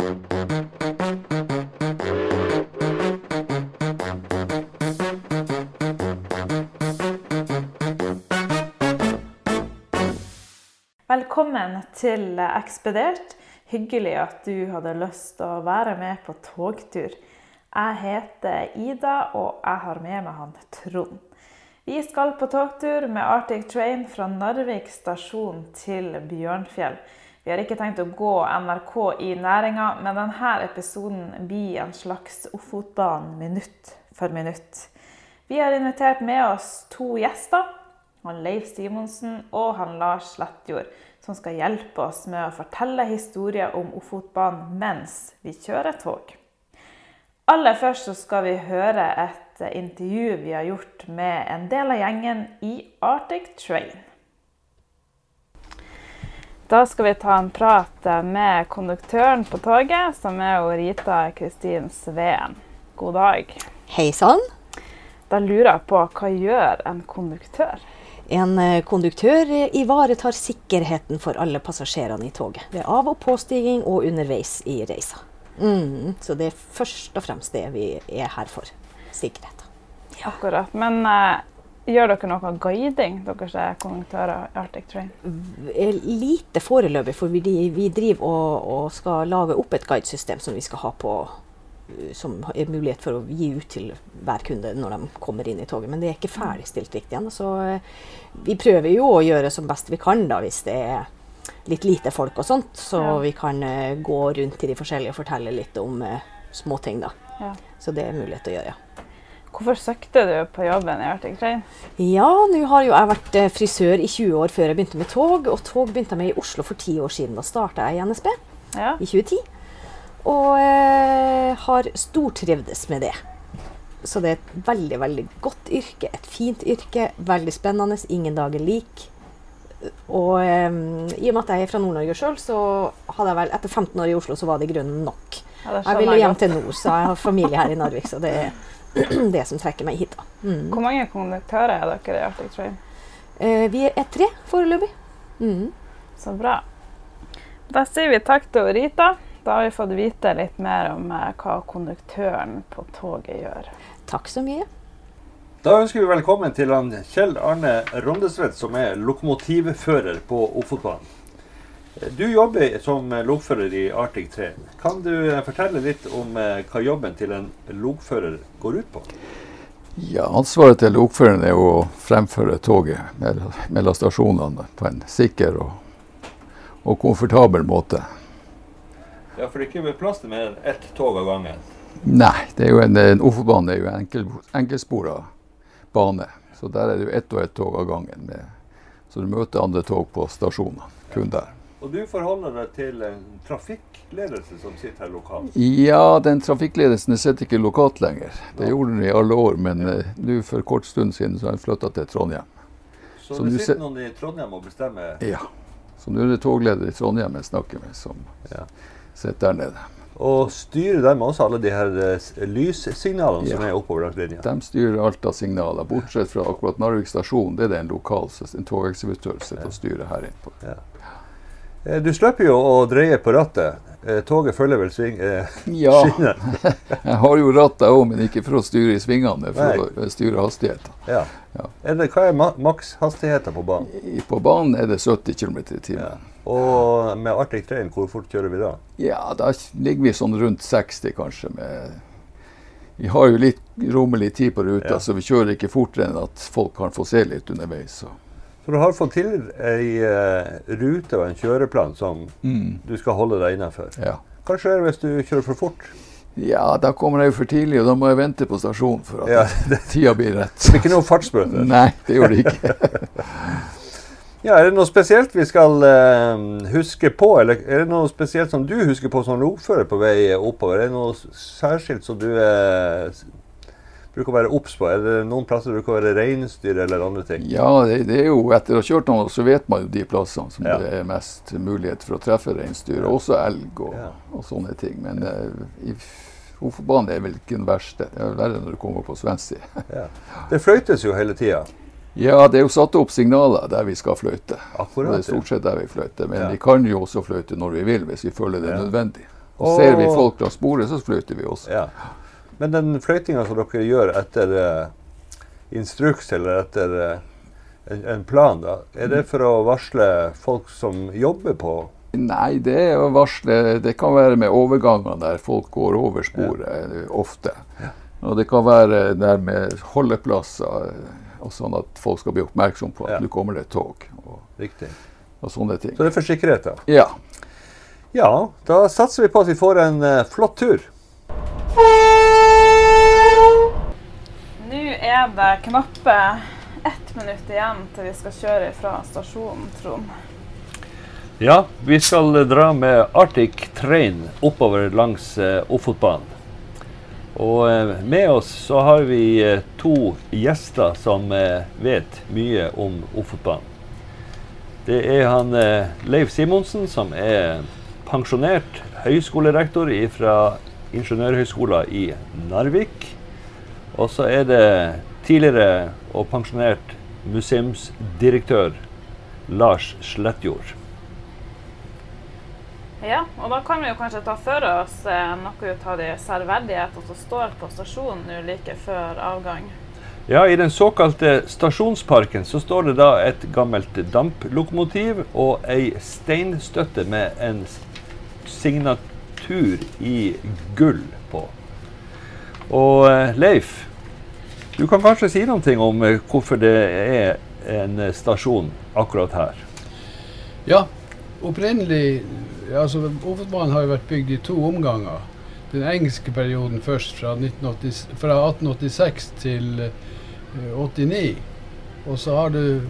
Velkommen til Ekspedert. Hyggelig at du hadde lyst til å være med på togtur. Jeg heter Ida, og jeg har med meg han Trond. Vi skal på togtur med Arctic Train fra Narvik stasjon til Bjørnfjell. Vi har ikke tenkt å gå NRK i næringa, men denne episoden blir en slags Ofotbanen minutt for minutt. Vi har invitert med oss to gjester han Leif Simonsen og han Lars Slettjord, som skal hjelpe oss med å fortelle historier om Ofotbanen mens vi kjører tog. Aller først så skal vi høre et intervju vi har gjort med en del av gjengen i Arctic Train. Da skal vi ta en prat med konduktøren på toget, som er Rita Kristin Sveen. God dag. Hei sann. Da lurer jeg på, hva gjør en konduktør? En eh, konduktør ivaretar sikkerheten for alle passasjerene i toget. Ved av- og påstigning og underveis i reisa. Mm, så det er først og fremst det vi er her for. Sikkerhet. Akkurat. Men uh, gjør dere noe guiding, dere er konduktører i Arctic Train? Lite foreløpig, for vi, vi driver og, og, skal lage opp et guidesystem som vi skal ha på som er mulighet for å gi ut til hver kunde når de kommer inn i toget. Men det er ikke ferdigstilt riktig ennå. Så eh, vi prøver jo å gjøre som best vi kan da, hvis det er litt lite folk og sånt. Så ja. vi kan uh, gå rundt til de forskjellige og fortelle litt om uh, småting, da. Ja. Så det er mulighet til å gjøre, ja. Hvorfor søkte du på jobben i Arctic Train? Ja, nå har jo jeg vært frisør i 20 år før jeg begynte med tog. Og tog begynte jeg med i Oslo for ti år siden. Da starta jeg i NSB ja. i 2010. Og eh, har stortrivdes med det. Så det er et veldig, veldig godt yrke. Et fint yrke. Veldig spennende. Ingen dager lik. Og eh, i og med at jeg er fra Nord-Norge sjøl, så hadde jeg vel etter 15 år i Oslo, så var det i grunnen nok. Ja, jeg ville hjem til nord, så jeg har familie her i Narvik. Så det er det som trekker meg hit. da. Mm. Hvor mange konduktører er dere i Arctic Train? Eh, vi er tre foreløpig. Mm. Så bra. Da sier vi takk til Rita. Da har vi fått vite litt mer om eh, hva konduktøren på toget gjør. Takk så mye. Da ønsker vi velkommen til han Kjell Arne Rondesvedt, som er lokomotivfører på Ofotbanen. Du jobber som lokfører i Arctic 3. Kan du eh, fortelle litt om eh, hva jobben til en lokfører går ut på? Ja, Ansvaret til lokføreren er å fremføre toget mellom stasjonene på en sikker og, og komfortabel måte. Ja, For det er ikke plass til mer enn ett tog av gangen? Nei, det er jo en, en Ofotbane er jo en enkel, enkelspora bane. Så der er det jo ett og ett tog av gangen. Med, så du møter andre tog på stasjonene. Kun der. Og du forholder deg til en trafikkledelse som sitter her lokalt? Ja, den trafikkledelsen sitter ikke lokalt lenger. Det ja. gjorde den i alle år, men ja. uh, nå for kort stund siden så har den flytta til Trondheim. Så, så det sitter noen i Trondheim og bestemmer? Ja. Så nå er det togleder i Trondheim jeg snakker med. som... Ja sitter der nede. Og styrer de også alle de her eh, lyssignalene ja. som er oppover langs linja? De styrer alt av signaler, bortsett fra akkurat Narvik stasjon. Det er det en lokal en togekspeditør sitter ja. og styrer her inne på. Eh, du slipper jo å dreie på rattet. Eh, toget følger vel sving, eh, ja. jeg har jo rattet òg, men ikke for å styre i svingene, for Nei. å styre hastigheten. Ja. Ja. Det, hva er ma makshastigheten på banen? På banen er det 70 km i timen. Og med Arctic Train, hvor fort kjører vi da? Ja, Da ligger vi sånn rundt 60 kanskje. Med, vi har jo litt rommelig tid på ruta, så vi kjører ikke fortere enn at folk kan få se litt underveis. Så. Så du har fått til ei uh, rute og en kjøreplan som mm. du skal holde deg innenfor. Ja. Hva skjer hvis du kjører for fort? Ja, da kommer jeg jo for tidlig, og da må jeg vente på stasjonen for at ja. tida blir rett. Det er ikke noe fartsbøter? Nei, det gjør det ikke. Ja, Er det noe spesielt vi skal uh, huske på, eller er det noe spesielt som du husker på som lokfører på vei oppover? Er det noe særskilt som du uh, bruker å være obs på? Er det noen plasser det bruker å være reinsdyr eller andre ting? Ja, det, det, er jo etter å ha kjørt noen, så vet man jo de plassene som ja. det er mest mulighet for å treffe reinsdyr. Og også elg og, ja. og, sånne ting. Men uh, i Ofotbanen er vel ikke den verste. Det er verre når du kommer på svensk side. ja. Det fløytes jo hele tida. Ja, det er jo satt opp signaler der vi skal fløyte. Akkurat, det er stort sett der vi fløyter. Men vi kan jo også fløyte når vi vil, hvis vi føler det er nødvendig. Og ser vi folk la sporet, så fløyter vi også. Men den fløytinga som dere gjør etter uh, instruks eller etter uh, en, en, plan, da, er det for å varsle folk som jobber på Nei, det er å varsle Det kan være med overganger der folk går over sporet ja. ofte. Ja. Og det kan være der med holdeplasser, og sånn at folk skal bli oppmerksom på at ja. nå kommer det et tog. Og, Riktig. og sånne ting. Så det er for sikkerheten? Ja. Ja, da satser vi på at vi får en uh, flott tur. Nå er det knappe ett minutt igjen til vi skal kjøre fra stasjonen, Trond. Ja, vi skal dra med Arctic Train oppover langs uh, Ofotbanen. Og uh, med oss så har vi uh, to gjester som vet mye om Ofotbanen. Det er han Leif Simonsen, som er pensjonert høyskolerektor fra Ingeniørhøgskolen i Narvik. Og så er det tidligere og pensjonert museumsdirektør Lars Slettjord. Ja, og da kan vi jo kanskje ta for oss eh, noe av de særverdighetene som står på stasjonen nå like før avgang. Ja, I den såkalte stasjonsparken så står det da et gammelt damplokomotiv og ei steinstøtte med en signatur i gull på. Og eh, Leif, du kan kanskje si noe om eh, hvorfor det er en stasjon akkurat her? Ja, opprinnelig altså Ofotbanen har jo vært bygd i to omganger. Den engelske perioden først, fra, 1980, fra 1886 til 89. Eh, Og så har du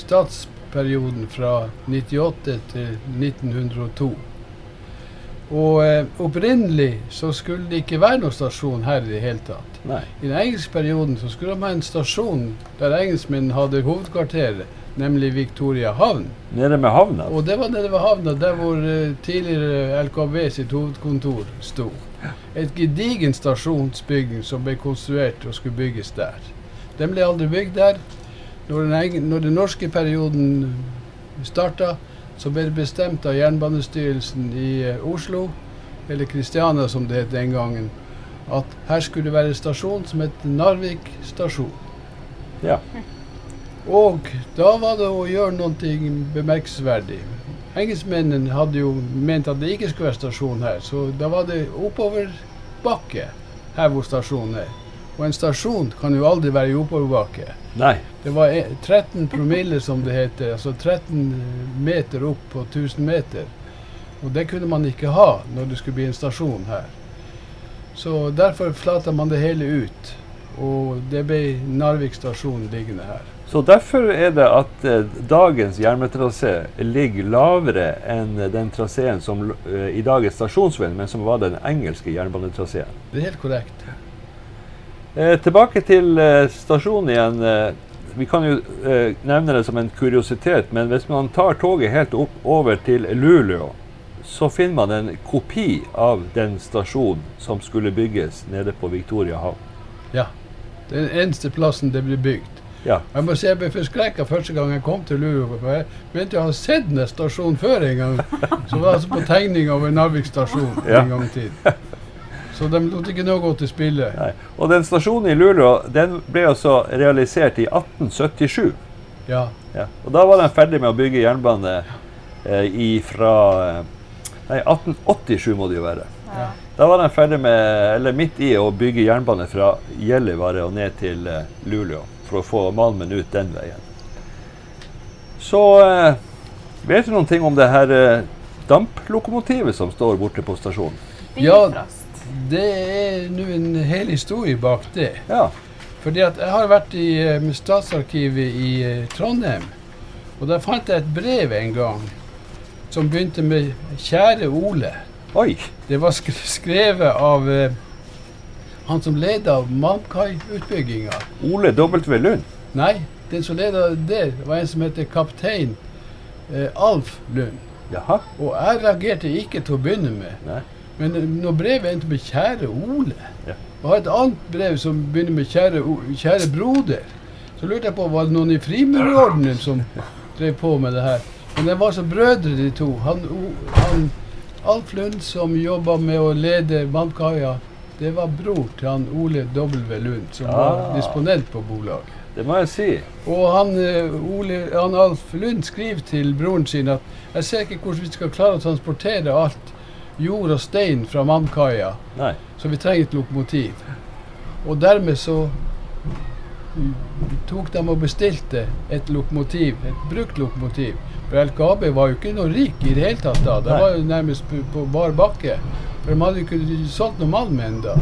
statsperioden fra 98 til 1902. Og eh, opprinnelig så skulle det ikke være noen stasjon her i det hele tatt. Nei. I den engelske perioden så skulle de ha en stasjon der engelskmennene hadde hovedkvarteret, nemlig Victoria havn. Nede med havna? Og det var nede ved havna, der hvor eh, tidligere LKB sitt hovedkontor sto. Et gedigen stasjonsbygging som ble konstruert og skulle bygges der. Den ble aldri bygd der. Når den, når den norske perioden starta, så ble det bestemt av jernbanestyrelsen i uh, Oslo, eller Kristiania som det het den gangen, at her skulle det være en stasjon som het Narvik stasjon. Ja. Og da var det å gjøre noe bemerkelsesverdig. Engelskmennene hadde jo ment at det ikke skulle være stasjon her, så da var det oppoverbakke her hvor stasjonen er. Og en stasjon kan jo aldri være i oppoverbakke. Nei. Det var 13 promille, som det heter. Altså 13 meter opp på 1000 meter. Og det kunne man ikke ha når det skulle bli en stasjon her. Så derfor flata man det hele ut. Og det ble Narvik stasjon liggende her. Så derfor er det at eh, dagens jernbanetrasé ligger lavere enn den traseen som eh, i dag er stasjonsveien, men som var den engelske jernbanetraseen. Det er helt korrekt. Eh, tilbake til eh, stasjonen igjen. Eh, vi kan jo eh, nevne det som en kuriositet, men hvis man tar toget helt opp over til Luleå, så finner man en kopi av den stasjonen som skulle bygges nede på Victoria havn. Ja. Den eneste plassen det ble bygd. Ja. Jeg må si jeg ble forskrekka første gang jeg kom til Luleå. For jeg begynte å ha sett den stasjonen før en gang. Som var altså på tegning av en Narvik stasjon ja. en gang i tiden. Så de lot ikke noe gå til spille. Nei. Og den stasjonen i Luleå den ble altså realisert i 1877. Ja. ja. Og da var de ferdig med å bygge jernbane eh, fra eh, Nei, 1887 må det jo være. Ja. Da var de ferdig med, eller midt i å bygge jernbane fra Gjellivare og ned til eh, Luleå. For å få Malmen ut den veien. Så eh, vet du noen ting om det her eh, damplokomotivet som står borte på stasjonen? Ja, det er nå en hel historie bak det. Ja. Fordi at jeg har vært i um, Statsarkivet i uh, Trondheim, og der fant jeg et brev en gang som begynte med 'Kjære Ole'. Oi. Det var sk skrevet av uh, han som leda Malmkai-utbygginga. Ole W. Lund? Nei, den som leda det, var en som heter kaptein uh, Alf Lund. Jaha. Og jeg reagerte ikke til å begynne med. Nei. Men når brevet endte med 'Kjære Ole', ja. og et annet brev som begynner med 'Kjære, kjære broder', så lurte jeg på var det noen i Frimurordenen som drev på med det her. Men det var så brødre, de to. Han, han Alf Lund, som jobba med å lede vannkaia, det var bror til han Ole W. Lund, som ja. var disponent på bolaget. Det må jeg si. Og han, eh, Ole, han Alf Lund skriver til broren sin at jeg ser ikke hvordan vi skal klare å transportere alt jord og stein fra vannkaia, så vi trenger et lokomotiv. Og dermed så tok de og bestilte et lokomotiv, et brukt lokomotiv. For LKAB var jo ikke noe rik i det hele tatt da. Det var jo nærmest på, på bar bakke. For de hadde jo ikke solgt noe malm ennå.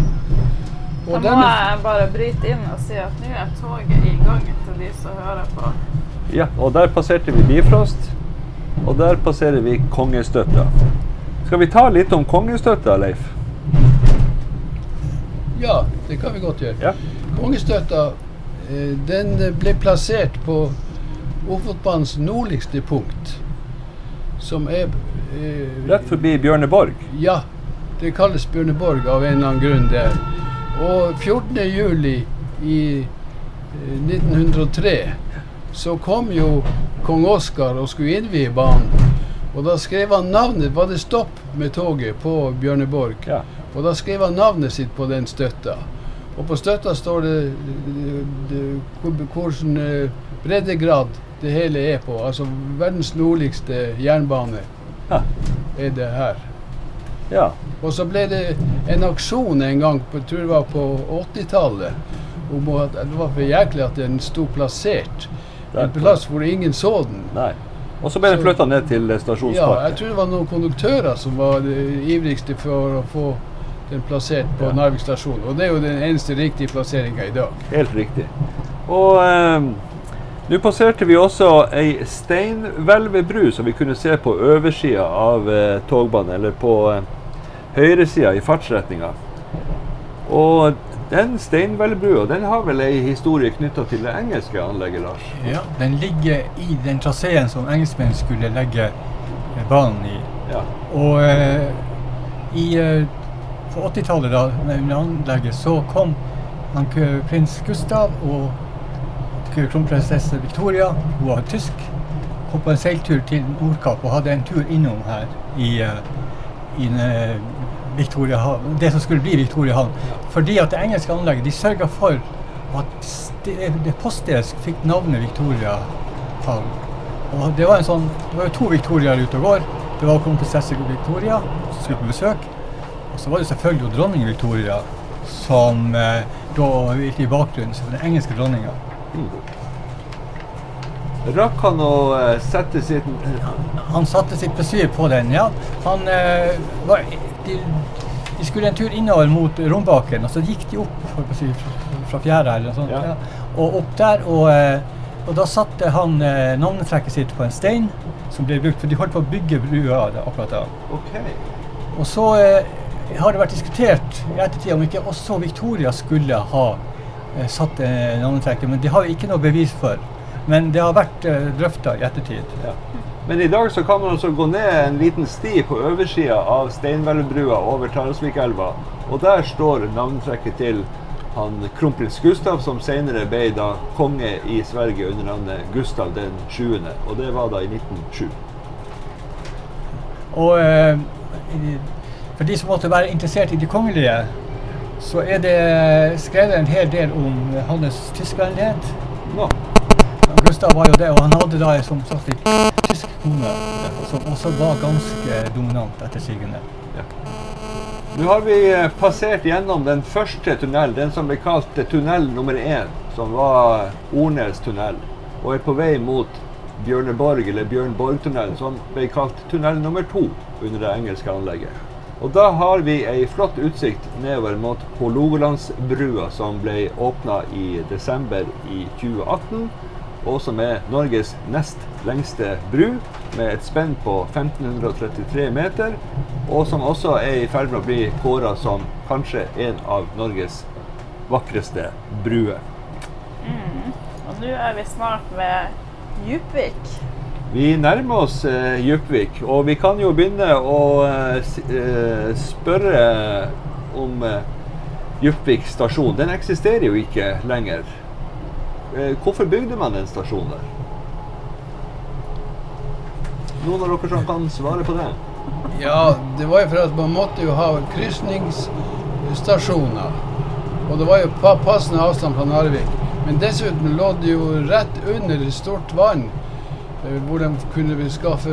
Da må jeg bare bryte inn og si at nå er toget i gang til de som hører på. Ja, og der passerte vi Bifrost. Og der passerer vi Kongestøtta. Skal vi ta litt om Kongestøtta, Leif? Ja, det kan vi godt gjøre. Ja. Kongestøtta eh, den ble plassert på Ofotbanens nordligste punkt. Som er eh, Rett forbi Bjørneborg? Ja. Det kalles Bjørneborg av en eller annen grunn der. Og 14. juli i 1903 eh, så kom jo kong Oskar og skulle innvie banen. Og da skrev han navnet Var det stopp med toget på Bjørneborg? Ja. Og da skrev han navnet sitt på den støtta. Og på støtta står det, det, det hvilken eh, breddegrad det hele er på. Altså verdens nordligste jernbane ja. er det her. Ja. Og så ble det en aksjon en gang, på, jeg tror det var på 80-tallet, om at det var for jæklig at den sto plassert en plass hvor ingen så den. Nei. Og så ble den flytta ned til stasjonsparken. Ja, jeg tror det var noen konduktører som var ivrigste for å få den plassert på ja. Narvik stasjon. Og det er jo den eneste riktige plasseringa i dag. Helt riktig. Og eh, nå passerte vi også ei steinhvelvebru som vi kunne se på oversida av eh, togbanen, eller på eh, høyresida i fartsretninga. Og den steinhvelvbrua den har vel ei historie knytta til det engelske anlegget, Lars? Ja, den ligger i den traseen som engelskmenn skulle legge eh, banen i. Ja. Og eh, i, eh, på 80-tallet, da, under anlegget, så kom han, prins Gustav og kronprinsesse Victoria. Hun var tysk. På en seiltur til Nordkapp og hadde en tur innom her i, i, i uh, Havn, det som skulle bli Victoria havn. Fordi at det engelske anlegget de sørga for at det, det poststedet fikk navnet Victoria havn. Og det var, en sånn, det var jo to Victoriaer ute og går. Det var kronprinsesse Victoria som skulle på besøk. Og så var det selvfølgelig dronning Victoria som eh, da gikk i bakgrunnen som den engelske dronninga. Rakk han å uh, sette sitt Han satte sitt besyr på den, ja. Han uh, var, de, de, skulle en tur innover mot Rombaken, og så gikk de opp si, fra fjæra eller noe sånt. Ja. Ja, og opp der, og, uh, og da satte han navnetrekket sitt på en stein som ble brukt, for de holdt på å bygge brua akkurat da. Okay. Og så har det vært diskutert i ettertid om ikke også Victoria skulle ha Eh, satt eh, navnetrekket. Men det har vi ikke noe bevis for. Men det har vært eh, drøfta i ettertid. Ja. Men i dag så kan man altså gå ned en liten sti på oversida av Steinvelvbrua over Tarasvikelva. Og der står navntrekket til han kronprins Gustav, som senere ble da konge i Sverige under navnet Gustav den 7., og det var da i 1907. Og eh, for de som måtte være interessert i de kongelige, så er det skrevet en hel del om hans tyskvennlighet. Ja. Gustav var jo det, og han hadde da som sagt en tysk kone som også var ganske dominant etter sigende. Ja. Nå har vi eh, passert gjennom den første tunnelen, den som ble kalt tunnel nummer én, som var Ornes tunnel, og er på vei mot Bjørneborg, eller Bjørnborgtunnelen, som ble kalt tunnel nummer to under det engelske anlegget. Og da har vi ei flott utsikt nedover mot Hålogalandsbrua, som ble åpna i desember i 2018, og som er Norges nest lengste bru, med et spenn på 1533 meter, og som også er i ferd med å bli kåra som kanskje en av Norges vakreste bruer. Mm. Og nå er vi snart ved Djupvik. Vi nærmer oss uh, Djupvik, og vi kan jo begynne å eh, spørre om uh, Djupvik stasjon. Den eksisterer jo ikke lenger. Hvorfor bygde man en stasjon der? Noen av dere som kan svare på det? Ja, det var jo for at man måtte jo ha krysningsstasjoner. Og det var jo passende avstand fra Narvik. Men dessuten lå det jo rett under stort vann eh, hvor de kunne skaffe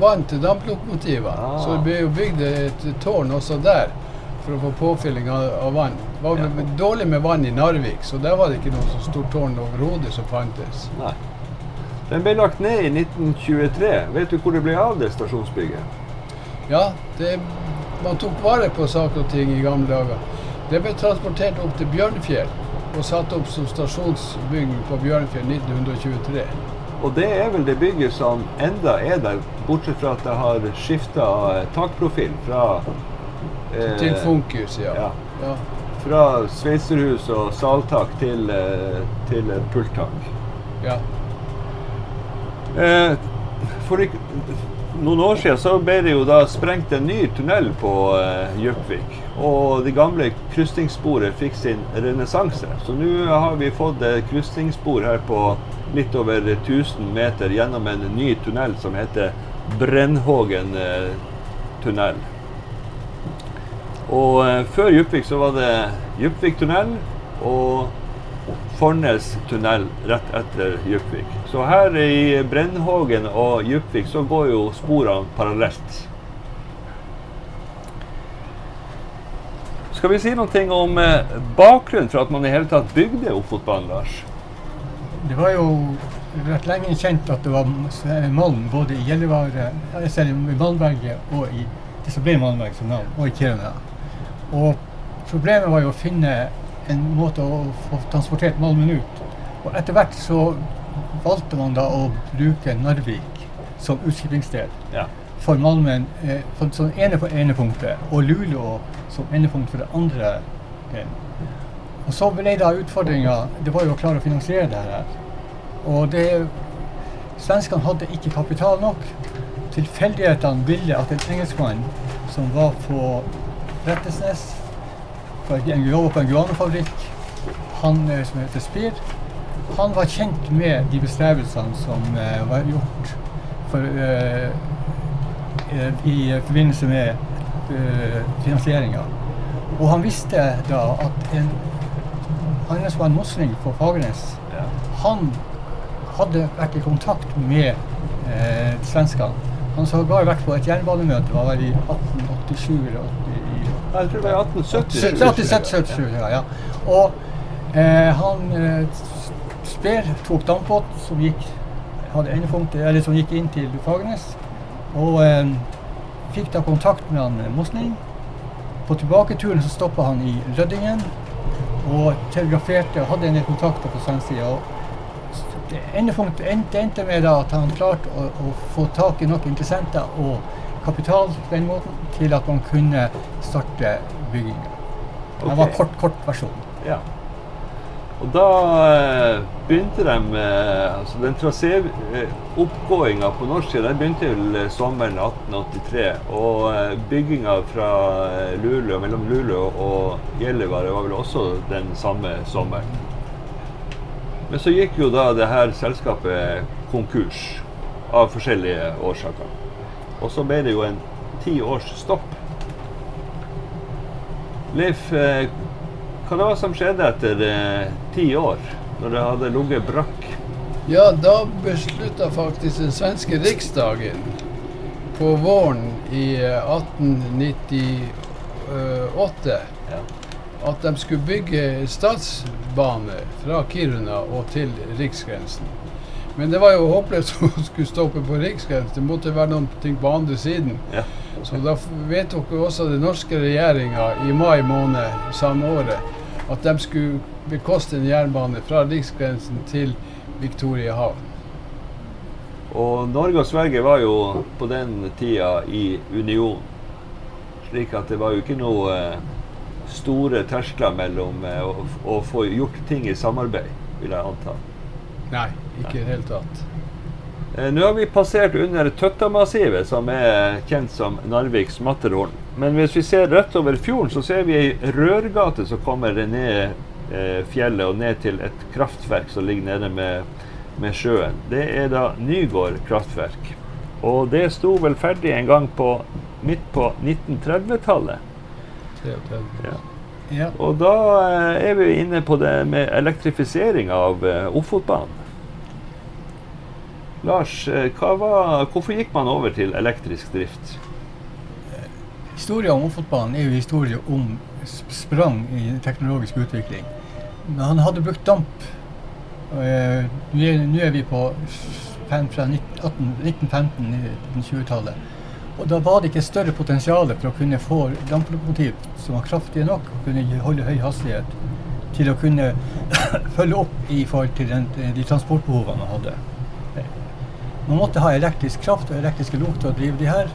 vann til damplokomotiver. Ah. Så det ble jo bygd et tårn også der for å få påfylling av, av vann. Det var ja. dårlig med vann i Narvik, så der var det ikke noe så stort tårn overhodet som fantes. Nei. Den ble lagt ned i 1923. Vet du hvor det ble av det stasjonsbygget? Ja, det, man tok vare på saker og ting i gamle dager. Det ble transportert opp til Bjørnfjell og satt opp som stasjonsbygg på Bjørnfjell 1923. Og det er vel det bygget som enda er der, bortsett fra at det har skifta takprofil fra eh, Til funkus, ja. ja. ja. Fra sveitserhus og saltak til, eh, til pulttak. Ja. Eh, for noen år siden så ble det jo da sprengt en ny tunnel på uh, Jøpvik. Og det gamle krysningssporet fikk sin renessanse. Så nå har vi fått et krysningsspor her på litt over 1000 meter gjennom en ny tunnel som heter Brennhågen tunnel. Og uh, før Djupvik så var det Djupvik tunnel og Fornes tunnel rett etter Djupvik. Så her i Brennhågen og Djupvik så går jo sporene parallelt. Skal vi si noe om eh, bakgrunnen for at man i hele tatt bygde Ofotbanen, Lars? Det var jo rett lenge kjent at det var malm både i Gjellivare, i Malmberget og i det som ble Malmberget som navn, og i Kiruna. Og problemet var jo å finne en måte å få transportert malmen ut. Og etter hvert så valgte man da å bruke Narvik som utskipingssted ja. for malmen eh, for som ene på ene punktet, og Luleå som endepunkt for det andre delen. Og så ble da utfordringa Det var jo å klare å finansiere det her. Og det Svenskene hadde ikke kapital nok. Tilfeldighetene ville at en engelskmann som var på Rettesnes en jobb på en guanofabrikk, han eh, som heter Spir. Han var kjent med de bestrebelsene som uh, var gjort for, uh, i forbindelse med uh, finansieringa. Og han visste da at en var en mosling på Fagernes, ja. han hadde vært i kontakt med eh, svenskene. Han så sågar vært på et jernbanemøte, var vel i 1887 eller 80, jeg tror det var 1877. ja, ja. Og eh, han eh, Sper tok dampbåt som gikk, eller som gikk inn til Fagernes. Og eh, fikk da kontakt med han eh, Mosning. På tilbaketuren så stoppa han i Røddingen og telegraferte og hadde en del kontakter på svensk side. Det endte med da at han klarte å, å få tak i nok interessenter og kapital på den måten til at man kunne starte bygginga. Okay. Det var kort, kort versjon. Ja. Og da eh, begynte de altså Den traséoppgåinga eh, på norsk side den begynte vel eh, sommeren 1883. Og bygginga fra Luleå, mellom Luleå og Gjellivare var vel også den samme sommeren. Men så gikk jo da det her selskapet konkurs av forskjellige årsaker. Og så ble det jo en ti års stopp. Leif, eh, hva det var som skjedde etter eh, ti år, når det hadde ligget brakk? Ja, da beslutta faktisk den svenske riksdagen på våren i 1898 eh, ja. at de skulle bygge statsbane fra Kiruna og til riksgrensen. Men det var jo håpløst å skulle stoppe på riksgrensen. Det måtte være noe på andre siden. Ja. Så da vedtok også den norske regjeringa i mai måned samme året at de skulle bekoste en jernbane fra riksgrensen til Victoria havn. Og Norge og Sverige var jo på den tida i union. Slik at det var jo ikke noe eh, store terskler mellom eh, å, å få gjort ting i samarbeid, vil jeg anta. Nei, ikke i det hele tatt. Eh, nå har vi passert under Tøttamassivet, som er kjent som Narviks Matterhorn. Men hvis vi ser rett over fjorden, så ser vi ei rørgate som kommer ned eh, fjellet og ned til et kraftverk som ligger nede med, med sjøen. Det er da Nygård kraftverk. Og det sto vel ferdig en gang på, midt på 1930-tallet. Ja. Ja. Og da eh, er vi inne på det med elektrifisering av Ofotbanen. Lars, uh, var, hvorfor gikk man over til elektrisk drift? Historien om Ofotbanen er jo historie om sprang i teknologisk utvikling. Men han hadde brukt damp. Uh, Nå er vi på fra 1915, 1920-tallet. Og da var det ikke større potensial for å kunne få damplokomotiv som var kraftige nok og kunne holde høy hastighet til å kunne følge opp i forhold til den, de transportbehovene man hadde. Man måtte ha elektrisk kraft og elektriske lok til å drive de her.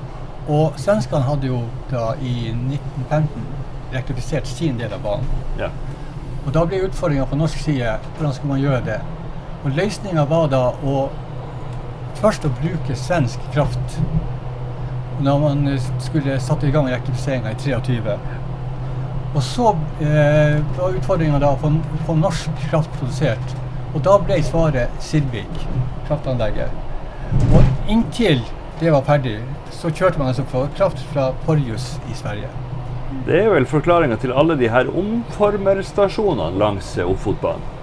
Og svenskene hadde jo da i 1915 elektrifisert sin del av banen. Ja. Og da ble utfordringa på norsk side hvordan skulle man gjøre det. Og løsninga var da å først å bruke svensk kraft når man skulle satt i gang elektrifiseringa i 23. Og så eh, var utfordringa da å få, norsk kraft produsert. Og da ble svaret Silvik, kraftanlegget. Og inntil det var ferdig, så kjørte man altså for kraft fra Porjus i Sverige. Det er vel forklaringa til alle de her omformerstasjonene langs Ofotbanen.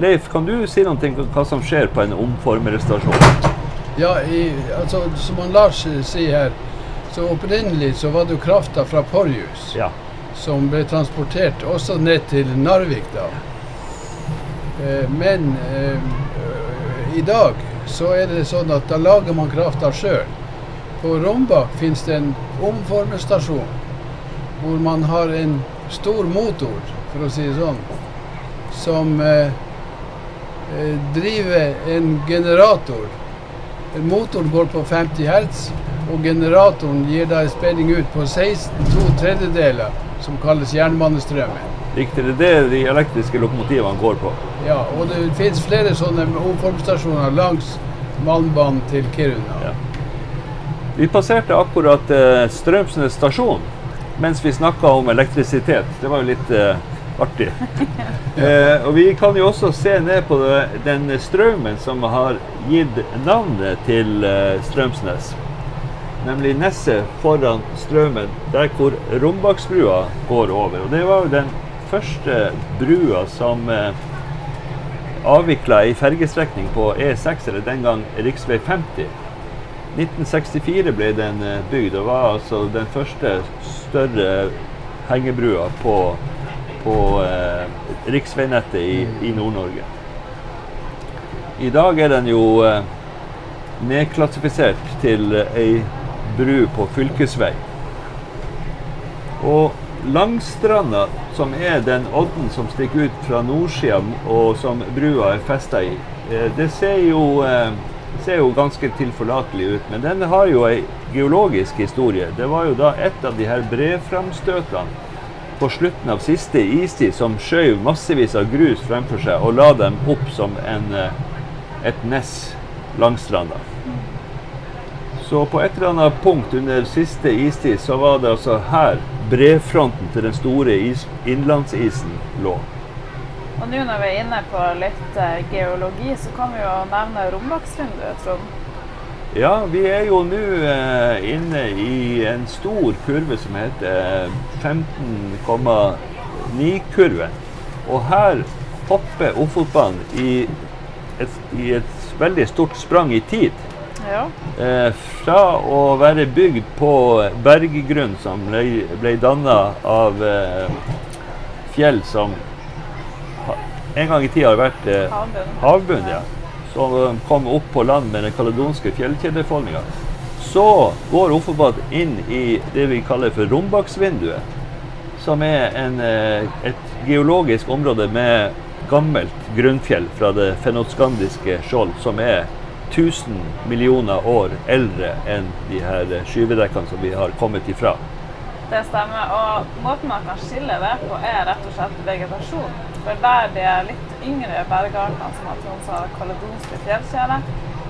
Leif, kan du si noe om hva som skjer på en omformerstasjon? Ja, i, altså, som han Lars sier her, så opprinnelig så var det jo krafta fra Porjus ja. som ble transportert også ned til Narvik da. Eh, men eh, i dag så er det sånn at da lager man krafta sjøl. På Rombak finnes det en omformestasjon hvor man har en stor motor, for å si det sånn, som eh, driver en generator. Motoren går på 50 hertz, og generatoren gir da spenning ut på 16 to tredjedeler, som kalles jernbanestrømmen. Riktig, det er det de elektriske lokomotivene går på? Ja, og det finnes flere sånne omformstasjoner langs Malmbanen til Kiruna. Ja. Vi passerte akkurat eh, Strømsnes stasjon mens vi snakka om elektrisitet. Det var jo litt eh, artig. Eh, og vi kan jo også se ned på det, den strømmen som har gitt navnet til eh, Strømsnes. Nemlig Nesset foran Strømmen, der hvor Rombaksbrua går over. Og det var jo den første brua som eh, avvikla ei fergestrekning på E6, eller den gang rv. 50. 1964 ble den eh, bygd og var altså den første større hengebrua på på eh, riksveinettet i, i Nord-Norge. I dag er den jo eh, nedklassifisert til ei bru på fylkesvei. Og Langstranda, som er den odden som stikker ut fra nordsida, og som brua er festa i, eh, det ser jo, eh, ser jo ganske tilforlatelig ut. Men den har jo ei geologisk historie. Det var jo da et av de her breframstøtene på slutten av siste istid som skjøv massevis av grus fremfor seg og la dem opp som en, eh, et ness langstranda. Så på et eller annet punkt under siste istid så var det altså her brefronten til den store is, innlandsisen lå. Og nå når vi er inne på litt uh, geologi, så kan vi jo nevne Rombaksvinduet, Trond. Ja, vi er jo nå eh, inne i en stor kurve som heter 15,9-kurven. Og her hopper Ofotbanen i i et veldig stort sprang i tid. Ja. Eh, fra å være bygd på berggrunn som ble, ble danna av eh, fjell som en gang i tida har vært eh, havbunn. Ja som kom opp på land med den kaledonske fjellkjedefolninga. Så går Ofobat inn i det vi kaller for Rombaksvinduet, som er en, eh, et geologisk område med gammelt grunnfjell fra det fenotskandiske skjold, som er 1000 millioner år eldre enn de her skyvedekkene som vi har kommet ifra. Det stemmer. Og måten man kan skille det på, er rett og slett vegetasjon. For der de litt yngre bergartene, som Trond sa, kaledonske fjellkjele,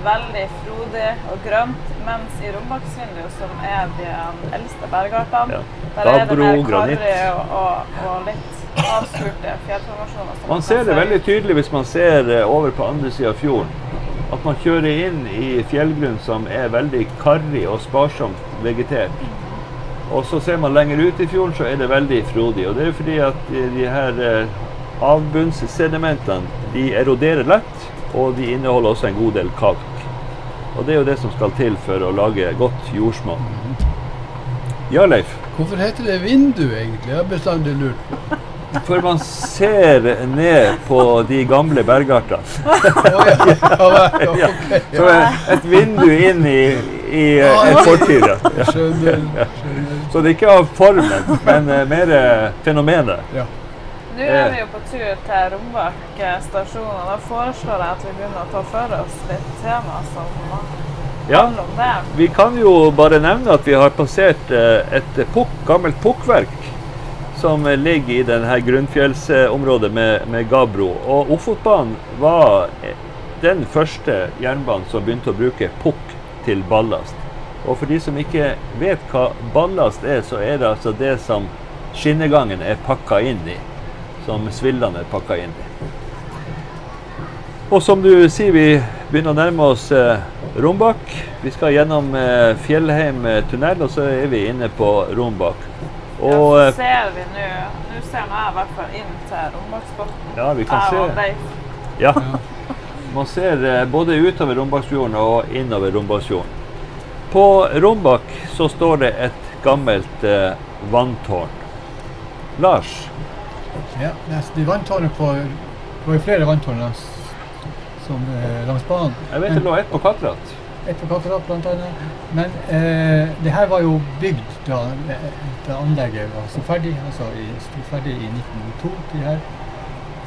veldig frodig og grønt, mens i Rombaksvinduet, som er de eldste bergartene, ja. der er det mer karrig og, og, og, litt avskurte fjellformasjoner. Man ser det veldig tydelig hvis man ser eh, over på andre sida av fjorden. At man kjører inn i fjellgrunn som er veldig karrig og sparsomt vegetert. Og så ser man lenger ut i fjorden, så er det veldig frodig. Og det er fordi at de her eh, avbunnssedimentene de eroderer lett, og de inneholder også en god del kalk. Og det er jo det som skal til for å lage godt jordsmonn. Ja, Leif? Hvorfor heter det vindu, egentlig? Jeg har bestandig lurt på. For man ser ned på de gamle bergartene. ja. Så et vindu inn i, i en fortid. Ja. Så det er ikke av formen, men mer fenomenet. Ja. Nå er vi jo på tur til Rombak stasjon, og da foreslår jeg at vi begynner å ta for oss litt tema som ja, vi kan jo bare nevne at vi har passert et pukk, gammelt pukkverk som ligger i denne grunnfjellsområdet med, med Gabro. Og Ofotbanen var den første jernbanen som begynte å bruke pukk til ballast. Og for de som ikke vet hva ballast er, så er det altså det som skinnegangen er pakka inn i. Som svillene er pakka inn i. Og som du sier, vi begynner å nærme oss eh, Rombak. Vi skal gjennom eh, Fjellheim tunnel, og så er vi inne på Rombak. Og, ja, så ser vi nå Nå ser jeg i hvert fall inn til Rombaksbotn. Ja, vi kan se. Ja. Man ser eh, både utover Rombaksfjorden og innover Rombaksfjorden. På Rombak så står det et gammelt eh, vanntårn. Lars? Ja, de vanntårnene på Det var jo flere vanntårn langs, som, eh, langs banen. Jeg vet det lå ett på Katrat et advokatat bl.a. Men eh, det her var jo bygd da, da anlegget var så ferdig, altså i, ferdig i 1902. De her,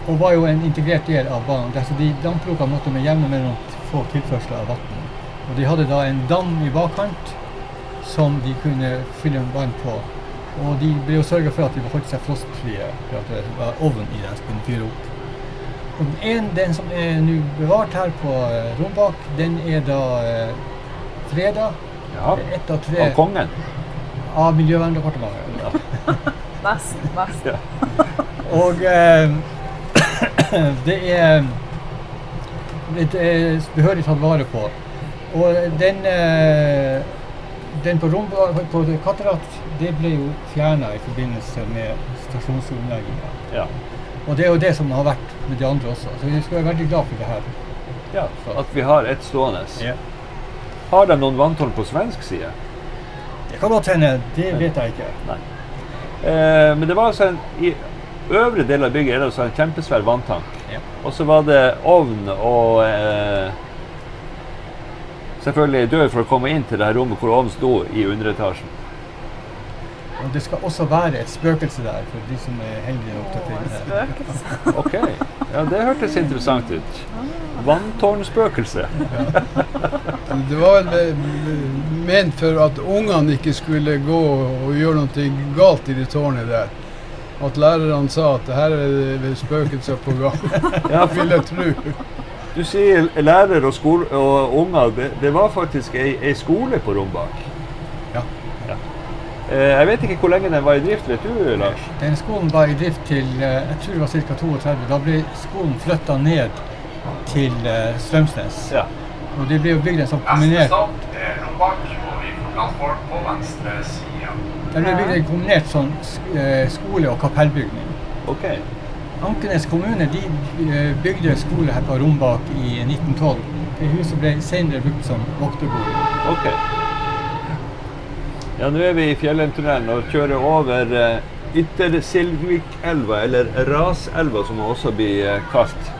og var jo en integrert del av banen. Altså de Dampbrukene måtte med jevne mellom få tilførsler av vann. Og de hadde da en dam i bakkant som de kunne fylle vann på. Og de ble jo sørga for at de holdt seg frostfrie, for at det var ovn i den som kunne fyre opp. Og den, den som er nå bevart her på uh, Rombak, den er da eh, freda. Ja. Ett av tre. Av kongen? Av Miljøverndepartementet. Ja. nesten. nesten. Ja. Og eh, det er det er behørig tatt vare på. Og den, den på, Rombak, på Katterat, det ble jo fjerna i forbindelse med stasjonsomlegginga. Ja. Og det er jo det som har vært med de andre også. Så vi skal være veldig glad for det her. Ja, At vi har ett stående. Ja. Har de noen vanntårn på svensk side? Det kan godt hende. Det vet jeg ikke. Nei. Eh, men det var altså en, i øvre del av bygget er det altså en kjempesvær vanntank. Ja. Og så var det ovn og eh, selvfølgelig dør for å komme inn til det her rommet hvor ovnen sto i underetasjen. Og det skal også være et spøkelse der, for de som er heldige nok til å finne det. ok, ja Det hørtes interessant ut. Vanntårnspøkelse. Ja. Det var vel ment for at ungene ikke skulle gå og gjøre noe galt i det tårnet der. At lærerne sa at her er det spøkelser på gang. Ja, vil jeg tro. Du sier lærer og, skole, og unger. Det, det var faktisk ei, ei skole på Rombak. Eh, jeg vet ikke hvor lenge den var i drift, vet du Lars? Den skolen var i drift til eh, jeg tror det var ca. 32. Da ble skolen flytta ned til uh, Strømsnes. Ja. Og det ble jo bygd en sånn kombinert Det ble bygd en kombinert sånn skole- og kapellbygning. Okay. Ankenes kommune de bygde skole her på Rombak i 1912. Det huset ble senere brukt som vokterbolig. Okay. Ja, nå er vi i Fjellheimtunnelen og kjører over uh, Yttersilvikelva, eller Raselva som også blir eh, kalt.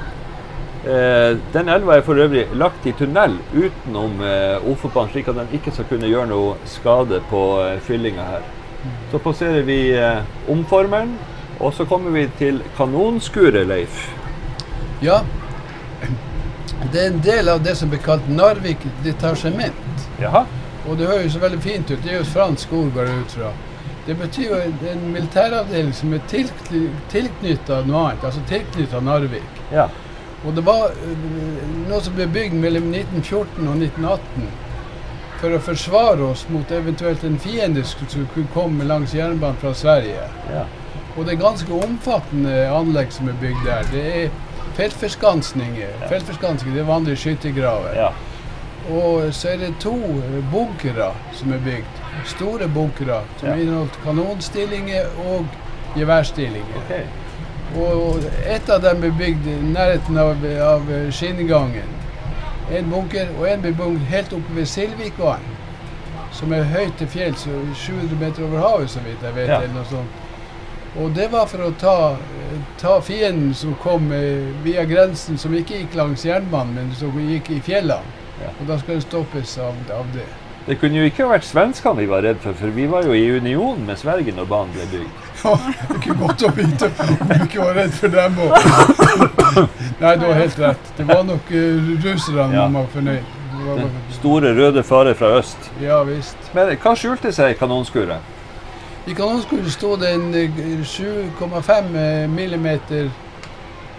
Eh, den elva er for øvrig lagt i tunnel utenom eh, Ofotbanen, slik at den ikke skal kunne gjøre noe skade på eh, fyllinga her. Så passerer vi omformeren, og så kommer vi til kanonskuret, Leif. Ja, det er en del av det som blir kalt Narvik detasjement. Jaha. Og det høres veldig fint ut. Det er jo et fransk ord, går ut fra. Det betyr jo en militæravdeling som er tilknytta noe annet, altså tilknytta Narvik. Ja. Og det var uh, noe som ble bygd mellom 1914 og 1918 for å forsvare oss mot eventuelt en fiende som kunne komme langs jernbanen fra Sverige. Ja. Og det er ganske omfattende anlegg som er bygd der. Det er feltforskansninger. Feltforskansninger, det er vanlige skyttergraver. Ja. Og så er det to bunkere som er bygd. Store bunkere som ja. inneholder kanonstillinger og geværstillinger. Okay. Og ett av dem er bygd i nærheten av, av skinnegangen. En bunker, og en blir bygd helt oppe ved Silvikvann, som er høyt til fjells, 700 meter over havet, så vidt jeg vet. Ja. eller noe sånt. Og det var for å ta, ta fienden som kom eh, via grensen, som ikke gikk langs jernbanen, men som gikk i fjellene. Ja. Og da skal det stoppes av, av, det. Det kunne jo ikke ha vært svenskene vi var redd for, for vi var jo i union med Sverige når banen ble bygd. Ja, det er ikke godt å vite om vi ikke var redd for dem òg. Nei, du har helt rett. Det var nok uh, russerne ja. man var fornøyd. Den store røde fare fra øst. Ja, visst. Men hva skjulte seg i kanonskuret? I kanonskuret sto det en 7,5 eh, millimeter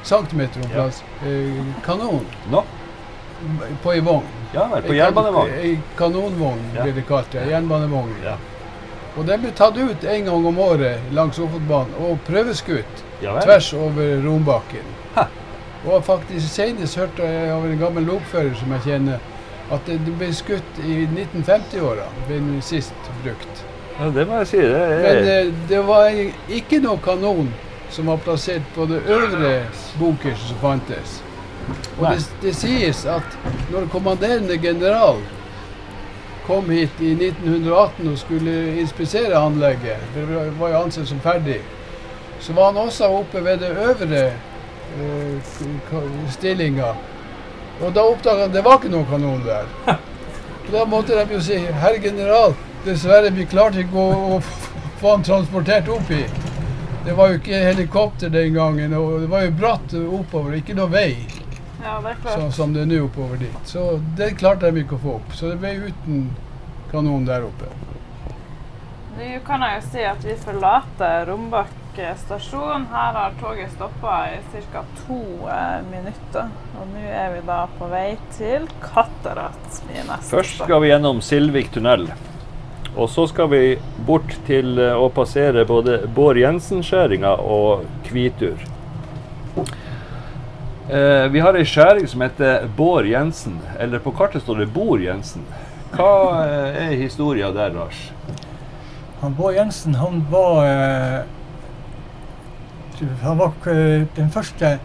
centimeter om plass ja. kanon. No. På ei vogn. Ja vel, på jernbanevogn. Ei kanonvogn ja. blir det kalt. Ja. Jernbanevogn. Ja. Og den ble tatt ut en gang om året langs Ofotbanen og prøveskutt ja, tvers over Rombakken. Ha. Og faktisk senest hørte jeg av en gammel lokfører som jeg kjenner, at det ble skutt i 1950-åra, ble sist brukt. Ja, det må jeg si. Det er... Men eh, det var ikke noe kanon som var plassert på det øvre bunkerset som fantes. Og det, det, sies at når kommanderende general kom hit i 1918 og skulle inspisere anlegget, det var jo ansett som ferdig, så var han også oppe ved det øvre uh, stillinga. Og da oppdaga han at det var ikke noen kanon der. Og da måtte de jo si herr general, Dessverre, vi klarte ikke å, å få han transportert opp hit. Det var jo ikke helikopter den gangen, og det var jo bratt oppover, ikke noe vei. Ja, det er klart. Så, som det er nå oppover dit. Så det klarte de ikke å få opp. Så det ble uten kanon der oppe. Nå kan jeg jo si at vi forlater Rombak stasjon. Her har toget stoppa i ca. to eh, minutter. Og nå er vi da på vei til Katterat. Først skal vi gjennom Silvik tunnel. Og så skal vi bort til eh, å passere både Bård Jensen-skjæringa og Kvitur. Eh, vi har ei skjæring som heter Bård Jensen, eller på kartet står det Bor Jensen. Hva eh, er historia der, Lars? Han Bård Jensen han var, eh, han var eh, den første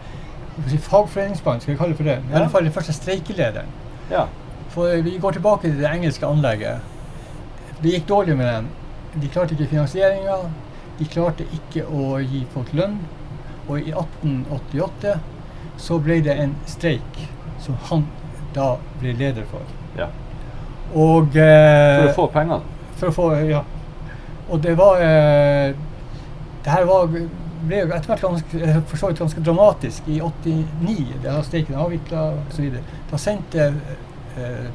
fagforeningsmannen, skal vi kalle det for det. I alle fall den første streikelederen. Ja. For vi går tilbake til det engelske anlegget. Det gikk dårlig med dem. De klarte ikke finansieringa. De klarte ikke å gi folk lønn. Og i 1888 så ble det en streik som han da ble leder for. Ja. Og eh, For å få pengene? For å få, ja. Og det var eh, Det her var, ble etter hvert ganske, for så vidt ganske dramatisk. I 89, da streiken avvikla osv. Da sendte eh,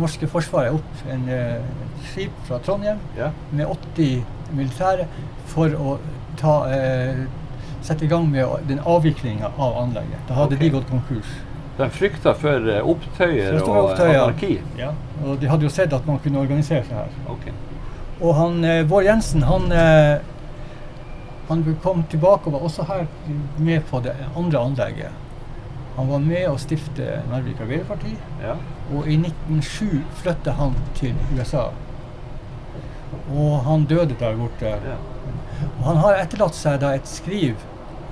norske forsvaret opp en eh, skip fra Trondheim ja. med 80 militære for å ta, uh, sette i gang med den avviklinga av anlegget. Da hadde okay. de gått konkurs. De frykta for uh, opptøyer og anarki? Ja, og de hadde jo sett at man kunne organisere seg her. Okay. Og han, Bård Jensen, han, han kom tilbake og var også her med på det andre anlegget. Han var med å stifte Narvik Arbeiderparti. Ja. Og i 1907 flyttet han til USA. Og han døde der borte. Ja. Og han har etterlatt seg da et skriv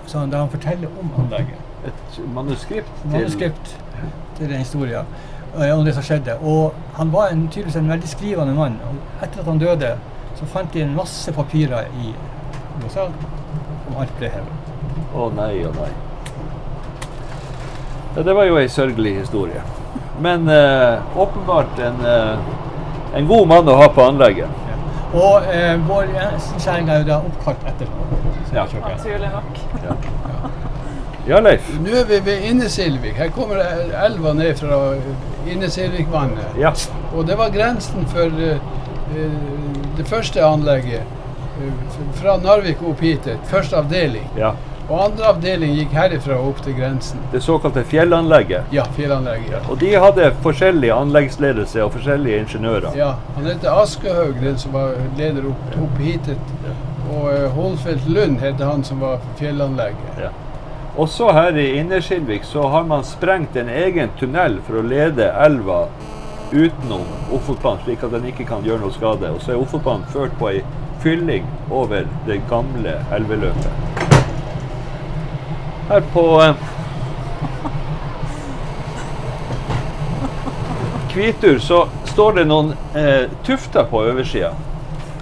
sånn, der han forteller om anlegget. Et manuskript til Manuskript til den historien uh, om det som skjedde. Og han var en, tydeligvis en veldig skrivende mann. Og etter at han døde, så fant de en masse papirer i USA om alt ble hevet. Å oh, nei, å nei. Ja, det var jo ei sørgelig historie. Men eh, åpenbart en, eh, en, god mann å ha på anlegget. Ja. Og eh, vår kjerring er jo da oppkalt etter ja. Naturlig nok. Ja. ja. Leif? Nå er vi ved Innesilvik. Her kommer elva ned fra Innesilvikvannet. Ja. Og det var grensen for uh, det første anlegget. Uh, fra Narvik opp hit. Første avdeling. Ja. Og andre avdeling gikk herifra opp til grensen. Det såkalte fjellanlegget? Ja, fjellanlegget. Ja. Og de hadde forskjellig anleggsledelse og forskjellige ingeniører? Ja. Han heter Askehaug, den som var leder opp, opp hit. Og uh, Holfeldt Lund heter han som var fjellanlegget. Ja. Også her i Innerskilvik så har man sprengt en egen tunnel for å lede elva utenom Ofotbanen, slik at den ikke kan gjøre noe skade. Og så er Ofotbanen ført på ei fylling over det gamle elveløpet. Her på eh, Kvitur så står det noen eh, tufter på oversida,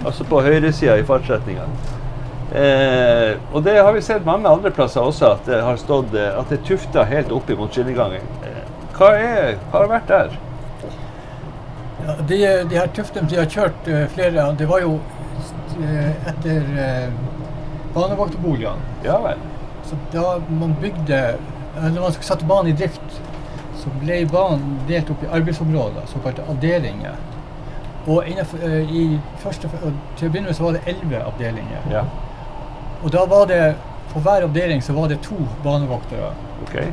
altså på høyresida i fartsretninga. Eh, og det har vi sett mange andre plasser også, at det har stått eh, at det er tufter helt opp mot skinnegangen. Eh, hva, er, hva har vært der? Ja, de, de, her tuftene de har kjørt uh, flere Det var jo uh, etter uh, banevaktboligene. Ja vel. Så da man bygde Når man satte banen i drift, så ble banen delt opp i arbeidsområder, såkalte avdelinger. Og innenfor, uh, i første, til å begynne med så var det elleve avdelinger. Ja. Og da var det på hver avdeling så var det to banevoktere. Okay.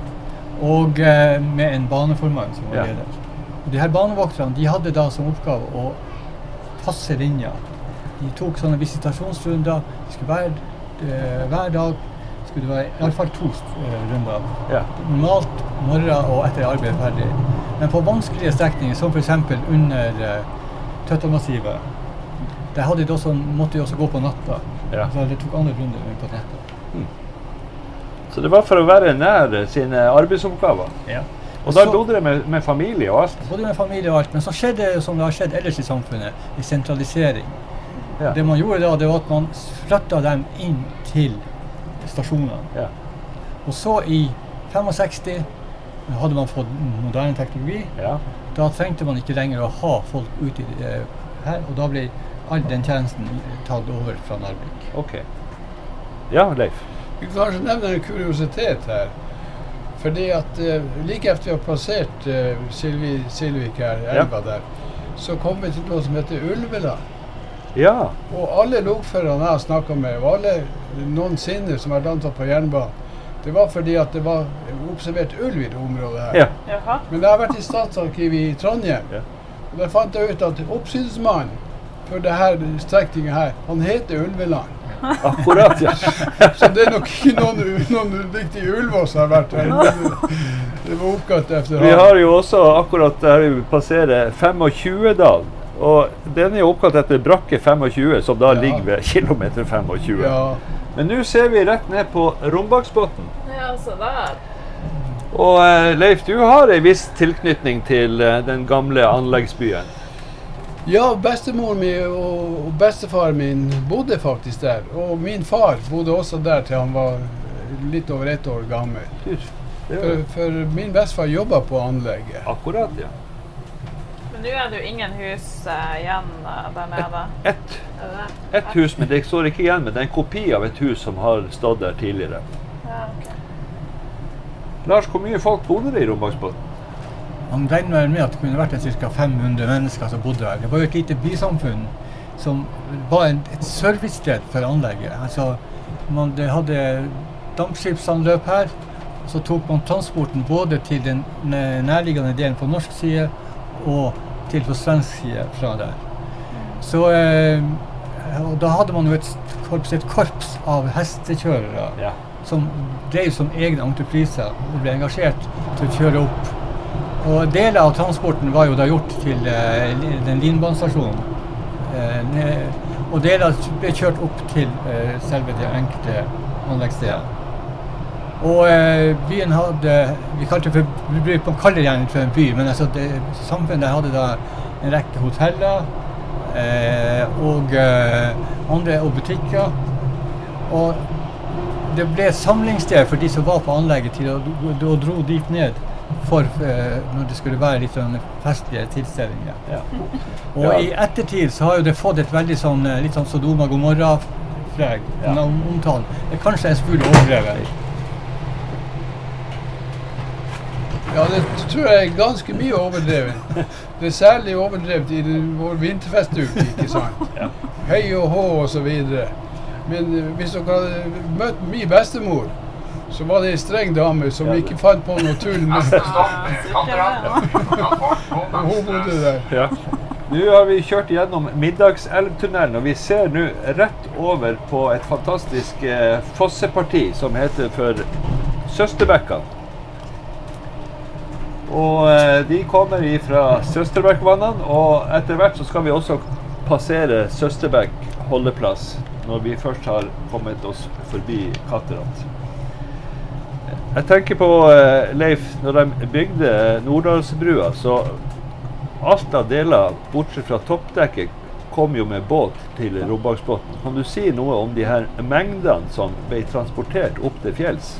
Og uh, med en baneformann som var Ja. leder. Og de her banevokterne de hadde da som oppgave å passe linja. De tok sånne visitasjonsrunder. De skulle være, uh, hver dag skulle det være iallfall to uh, runder. Ja. Normalt morgen og etter arbeid er ferdig. Men på vanskelige strekninger, som f.eks. under Tøttamassivet, der hadde de også, måtte de også gå på natta. Ja. Så det tok andre runder på natta. Så det var for å være nær sine arbeidsoppgaver. Og da bodde de med, med familie og alt? Bodde med familie og alt. Men så skjedde det som det har skjedd ellers i samfunnet, i sentralisering. Ja. Det man gjorde da, det var at man flytta dem inn til stasjonene. Ja. Og så i 65 hadde man fått moderne teknologi. ja. Da trengte man ikke lenger å ha folk ute eh, her, og da ble all den tjenesten tatt over fra Narvik. OK. Ja, Leif. Vi kan kanskje nevne en kuriositet her. Fordi at eh, like etter vi har plassert uh, Silvi, Silvik her, elva der, så kom vi til noe som heter Ulveland. Ja. Og alle lokførerne jeg har snakka med, og alle noensinne som har ansatt på jernbanen, det var fordi at det var observert ulv i det området her. ja. Men jeg har vært i Statsarkivet i Trondheim, Ja. og der fant jeg ut at oppsynsmannen for denne strekningen her, han heter Ulveland. Akkurat, ja. Så det er nok ikke noen, noen riktige ulver som har vært her. Det var oppkalt efter Vi har jo også akkurat der vi passerer 25-dalen. Og den er jo oppkalt etter brakke 25, som da Ja. ligger ved kilometer 25. Ja. Men nå ser vi rett ned på Rombaksbotn. Ja, så der. Og eh, Leif, du har ei viss tilknytning til eh, den gamle anleggsbyen. ja, bestemoren min og og bestefaren min bodde faktisk der. Og min far bodde også der til han var litt over ett år gammel. For, for min bestefar jobba på anlegget. akkurat, ja. Nå er det jo ingen hus uh, igjen eh, der nede. Ett det? et hus, men det står ikke igjen. Men det er en kopi av et hus som har stått der tidligere. Ja, ok. Lars, hvor mye folk bodde det i Rombaksbotn? Man regner med at det kunne vært ca. 500 mennesker som bodde her. Det var jo et lite bysamfunn som var en, et servicested for anlegget. Altså, man, det hadde dampskipsanløp her. Så tok man transporten både til den nærliggende delen på norsk side og til på svensk side fra der. Så, eh, og da hadde man jo et et korps av hestekjørere Ja. som drev som egne entrepriser og ble engasjert til å kjøre opp. Og deler av transporten var jo da gjort til eh, den linbanestasjonen. Eh, og deler ble kjørt opp til eh, selve det enkelte anleggsstedet. Og eh, byen hadde Vi kalte det for, vi kaller det gjerne for en by, men altså det, samfunnet hadde da en rekke hoteller eh, og eh, andre og butikker. Og det ble et samlingssted for de som var på anlegget til å, og dro dit ned for eh, når det skulle være litt sånn festlige tilstelninger. Ja. Og Ja. i ettertid så har jo det fått et veldig sånn eh, litt sånn Sodoma Gomorra-preg. Ja. Omtalen. Det er kanskje en smule overdrevet. Ja, det tror jeg er ganske mye overdrevet. Det er særlig overdrevet i vår vinterfestuke, ikke sant? Ja. Høy og hå og så videre. Men eh, hvis dere hadde møtt min bestemor, så var det ei streng dame som ikke fant på noe tull Hun bodde der. Ja. Nå har vi kjørt gjennom Middagselvtunnelen, og vi ser nå rett over på et fantastisk eh, fosseparti som heter for Søsterbekkene. Og eh, de kommer fra Søsterbekkvannene, og etter hvert så skal vi også passere Søsterbekk holdeplass når vi først har kommet oss forbi Katterat. Jeg tenker på, eh, Leif, når de bygde Norddalsbrua, så alt av deler, bortsett fra toppdekket, kom jo med båt til Robaksbotn. Kan du si noe om de her mengdene som ble transportert opp til fjells?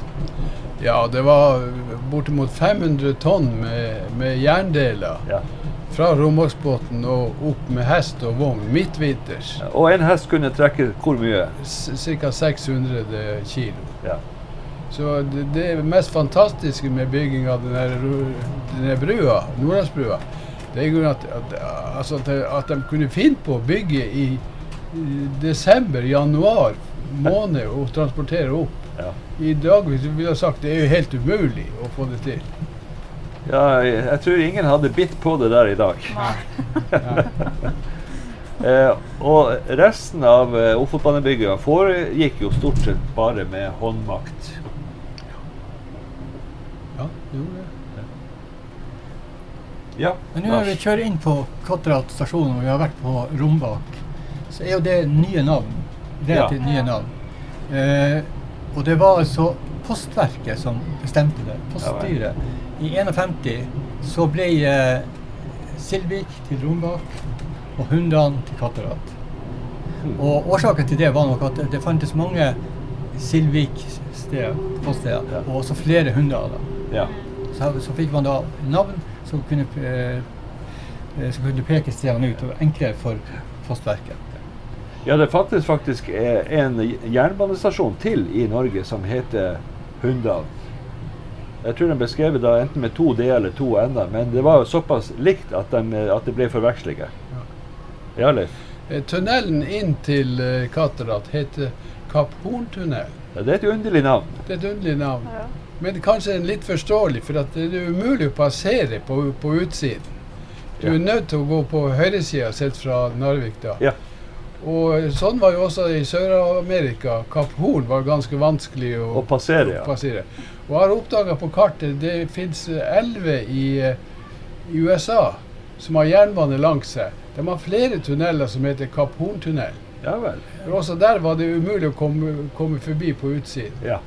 Ja, det var bortimot 500 tonn med, med jerndeler. Ja. Fra Romaksbotn og opp med hest og vogn midtvinters. Ja, og en hest kunne trekke hvor mye? Ca. 600 kilo. Ja. Så det, det, mest fantastiske med bygging av denne, denne brua, Nordlandsbrua, det er at, at, altså at, at, de kunne finne på å bygge i, i desember-januar måned og transportere opp. Ja. I dag hvis ville jeg sagt det er jo helt umulig å få det til. Ja, jeg tror ingen hadde bitt på det der i dag. eh, og resten av eh, Ofotbanebygginga foregikk jo stort sett bare med håndmakt. Ja, det gjorde det. Ja, Men nå når vi kjører inn på Katterat stasjon og vi har vært på Rombak, så er jo det nye navn. Relativt ja. nye navn. Eh, og det var altså Postverket som bestemte det. Poststyret. I 51 så ble eh, Silvik til Rombak og Hundan til Katterat. Hmm. Og årsaken til det var nok at det fantes mange Silvik-steder, poststeder, ja. og også flere Hundaler. Ja. Så, så, fikk man da navn som kunne, eh, eh som kunne peke stedene ut, og enklere for Postverket. Ja, det fattes faktisk eh, en jernbanestasjon til i Norge som heter Hundal. Jeg tror den ble skrevet da enten med to D eller to N-er, men det var jo såpass likt at, de, at det ble forvekslinger. Ja, Leif? Eh, tunnelen inn til Katterat heter Kapp Horntunnel. Ja, det er et underlig navn. Det er et underlig navn. Ja. Men kanskje litt forståelig, for det er umulig å passere på, på utsiden. Du er nødt til å gå på høyresida sett fra Narvik da. Ja. Og sånn var jo også i Sør-Amerika. Kapp Horn var ganske vanskelig å, å passere. Ja. passere. Og jeg har oppdaga på kartet det fins elver i, i, USA som har jernbane langs seg. De har flere tunneler som heter Kapp Horn-tunnel. Ja vel. Og også der var det umulig å komme, komme forbi på utsiden. Ja.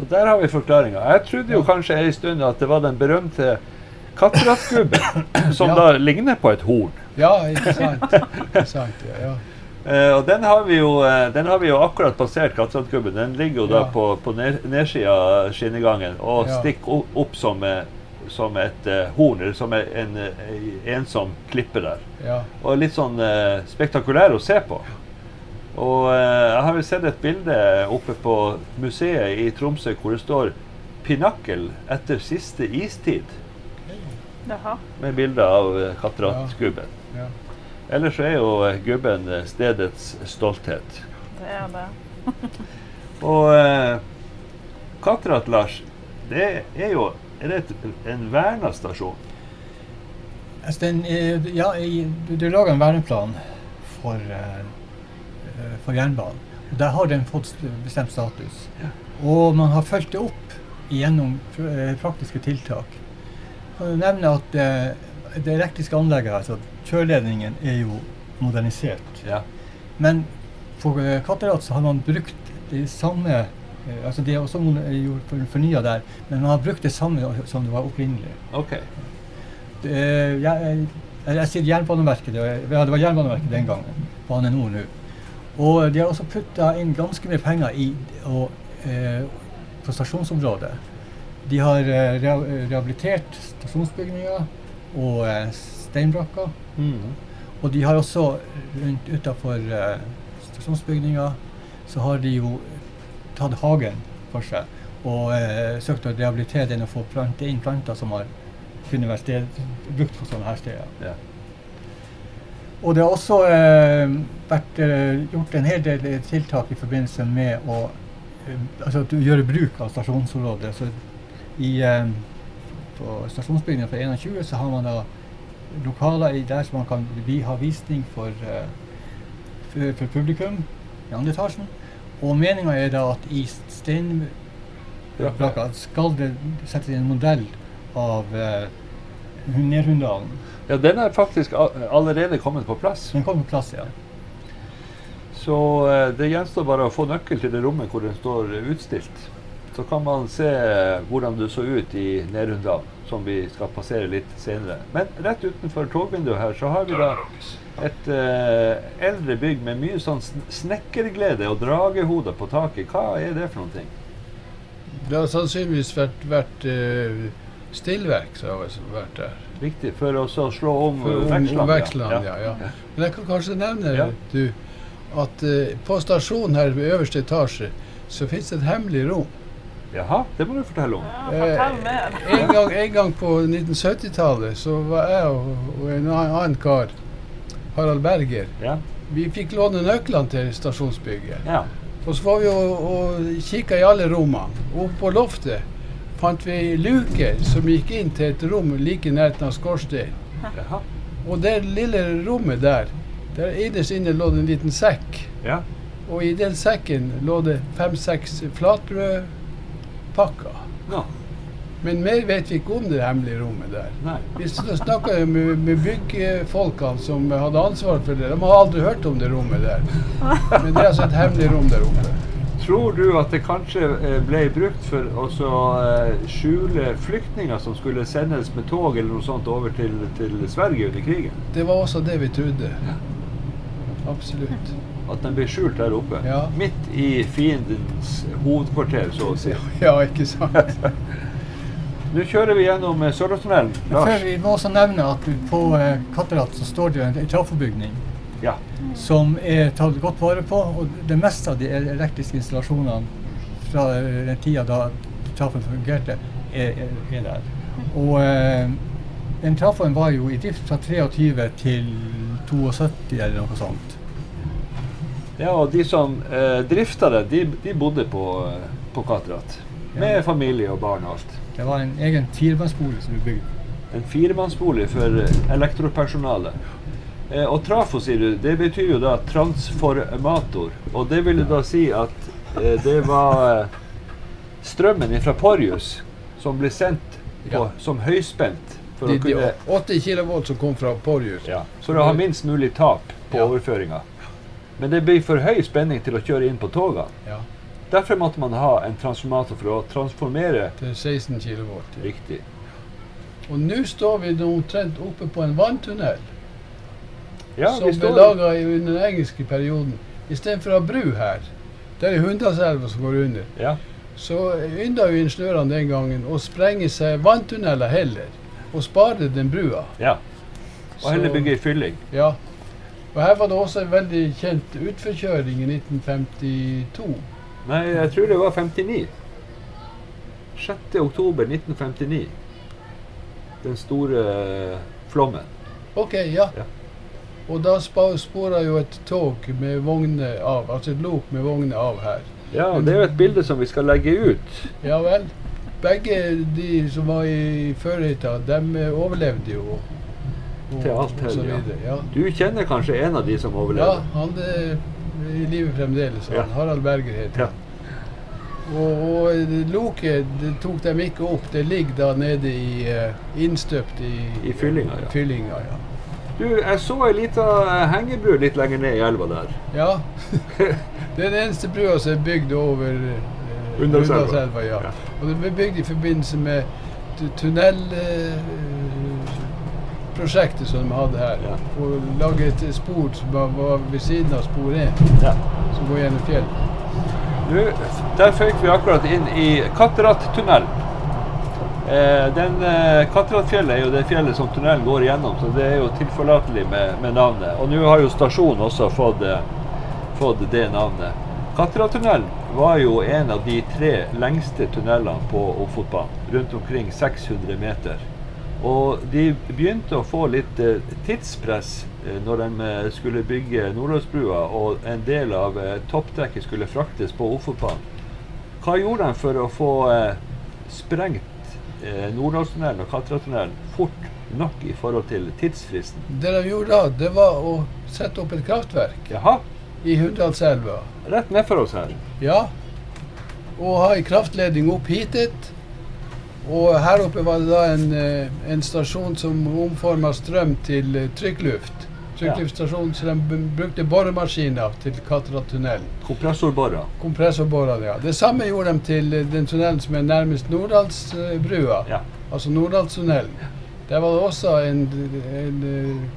Så der har vi forklaringa. Jeg trodde jo kanskje en stund at det var den berømte katterattgubben, som ja. da ligner på et horn. Ja, ikke sant. Ikke sant ja. Uh, og den har, jo, uh, den har, vi jo, akkurat passert, Katterattgubben. Den ligger jo da på, på nedsida av skinnegangen og stikker opp, som, uh, som, et horn, eller som en ensom klippe der. Og litt sånn spektakulær å se på. Og jeg har jo sett et bilde oppe på museet i Tromsø hvor det står 'Pinakkel etter siste istid'. Jaha. Med bilde av katterattgubben. Ja. Ellers er jo gubben stedets stolthet. Det er det. og eh, Katterat, Lars, det er jo er det en verna stasjon? Altså den, ja, det er laga en verneplan for, for jernbanen. Og Der har den fått bestemt status. Og man har fulgt det opp gjennom eh, praktiske tiltak. Jeg kan nevne at uh, det elektriske anlegget, altså kjøreledningen er jo modernisert. Ja. Men for Katterat så har man brukt det samme altså Det er også fornya der, men man har brukt det samme som det var opprinnelig. Okay. Det, jeg, jeg, jeg, sier Jernbaneverket, ja, det var Jernbaneverket den gangen. Bane Nor nå. Og de har også putta inn ganske mye penger i, og, eh, på stasjonsområdet. De har eh, rehabilitert stasjonsbygninger og eh, steinbrakker. Mm. Og de har også rundt utafor uh, stasjonsbygninga så har de jo tatt hagen for seg og uh, søkt å rehabilitere den og få plante inn planter som har kunne vært sted, brukt på sånne her steder. Ja. Og det har også eh, vært gjort en hel del tiltak i forbindelse med å altså, gjøre bruk av stasjonsområdet. Så i, på stasjonsbygningen for 21 så har man da lokaler der som man kan vi ha visning for, for, for, publikum i andre etasjen. Og meninga er da at i steinmurene Skal det settes en modell av uh, Nedhundalen? Ja, den er faktisk allerede kommet på plass. Den kom på plass, ja. Så uh, det gjenstår bare å få nøkkel til det rommet hvor den står utstilt. Så kan man se hvordan du så ut i Nedhundalen, som vi skal passere litt senere. Men rett utenfor togvinduet her så har vi da et uh, eldre bygg med mye sånn snekkerglede og dragehoder på taket. Hva er det for noen ting? Det har sannsynligvis vært, vært uh, stillverk som har vært der. Riktig, for å slå om, for, om vekslene. Om ja. Ja, ja. Men jeg kan kanskje nevne du, at uh, på stasjonen her ved øverste etasje så fins det et hemmelig rom. Jaha, det må du fortelle om. Ja, fortell mer. en, gang, en gang på 1970-tallet så var jeg og, og en annen kar Harald Berger. Ja. Vi fikk låne nøklene til stasjonsbygget. Ja. Og så var vi og, og kikka i alle rommene. Oppe på loftet fant vi luker som gikk inn til et rom like nærheten av skorsteinen. Og det lille rommet der, der innerst inne lå det en liten sekk. Ja. Og i den sekken lå det fem-seks flatbrødpakker. Ja. Men mer vet vi ikke om det hemmelige rommet der. Nei. Vi snakka med, med byggfolkene som hadde ansvar for det. De har aldri hørt om det rommet der. Men det er altså et hemmelig rom der oppe. Tror du at det kanskje eh, ble brukt for å eh, skjule flyktninger som skulle sendes med tog eller noe sånt over til, til Sverige under krigen? Det var også det vi trodde. Ja. Absolutt. At den ble skjult der oppe? Ja. Midt i fiendens hovedkvarter, så å si. Ja, ikke sant. Nå kjører vi gjennom Sørlandstunnelen. Før Vi må også nevne at på eh, Katterat så står det en trafobygning ja. som er tatt godt vare på. Og det meste av de elektriske installasjonene fra den tida da trafoen fungerte, er, er, er, der. Og eh, den trafoen var jo i drift fra 23 til 72 eller noe sånt. Ja, og de som eh, drifta det, de, de, bodde på, på Katterat. Med ja. familie og barn og alt. Det var en egen firemannsbolig som ble bygd. En firemannsbolig for elektropersonale. Eh, og trafo, sier du, det betyr jo da transformator. Og det vil da si at eh, det var eh, strømmen fra Porjus som ble sendt på, som høyspent. For de, å kunne, 80 kV som kom fra Porjus. Ja, for å ha minst mulig tap på ja. overføringa. Men det blir for høy spenning til å kjøre inn på togene. Ja. Derfor måtte man ha en transformator for å transformere Til 16 kV. Riktig. Og nå står vi omtrent oppe på en vanntunnel ja, som ble laga under den engelske perioden. Istedenfor å ha bru her, der er Hundalselva som går under, ja. så ynda jo ingeniørene den gangen å sprenge seg vanntunneler heller, og spare den brua. Ja. Og heller bygge i fylling. Ja. Og her var det også en veldig kjent utforkjøring i 1952. Nei, jeg tror det var 59. 6. oktober 1959. Den store uh, flommen. OK, ja. ja. Og da spora jo et tog med vogner av, altså et lok med vogner av her. Ja, det er jo et bilde som vi skal legge ut. Ja vel. Begge de som var i førerhytta, de overlevde jo. Og, Til alt hell, ja. ja. Du kjenner kanskje en av de som overlevde? Ja, han er i live fremdeles. Ja. Harald Berger heter han. Og, og loket det tok dem ikke opp. Det ligger da nede i uh, innstøpt i, I fyllinga. Ja. fyllinga ja. Du, jeg så ei lita eh, hengebru litt lenger ned i elva der. Ja. det er den eneste brua som er bygd over eh, Undalselva. Ja. ja. Og den ble bygd i forbindelse med tunnelprosjektet eh, som de hadde her. Ja. Og lage et spor som var ved siden av spor 1, ja. som går gjennom fjellet. der føyk vi akkurat inn i Katterattunnelen. Eh, den Katratfjellet er jo det fjellet som tunnelen går igjennom, så det er jo tilforlatelig med, med navnet. Og nå har jo stasjonen også fått, eh, fått det navnet. Katterattunnelen var jo en av de tre lengste tunnelene på Ofotbanen. Rundt omkring 600 meter. Og de begynte å få litt eh, tidspress eh, når de eh, skulle bygge Nordåsbrua og en del av eh, toppdekket skulle fraktes på Ofotbanen. Hva gjorde de for å få eh, sprengt eh, Nordåstunnelen og Katratunnelen fort nok i forhold til tidsfristen? Det de gjorde da, det var å sette opp et kraftverk Jaha. i Hunndalselva. Rett nedfor oss her? Ja. og ha en kraftledning opp hitet. Og her oppe var det da en, eh, en stasjon som omforma strøm til eh, trykkluft. Trykkluftstasjon, så de brukte boremaskiner til Katratunnelen. Kompressorborer? Kompressorborer, ja. Det samme gjorde de til eh, den tunnelen som er nærmest Norddalsbrua, ja. altså Norddalstunnelen. Der var det også en, en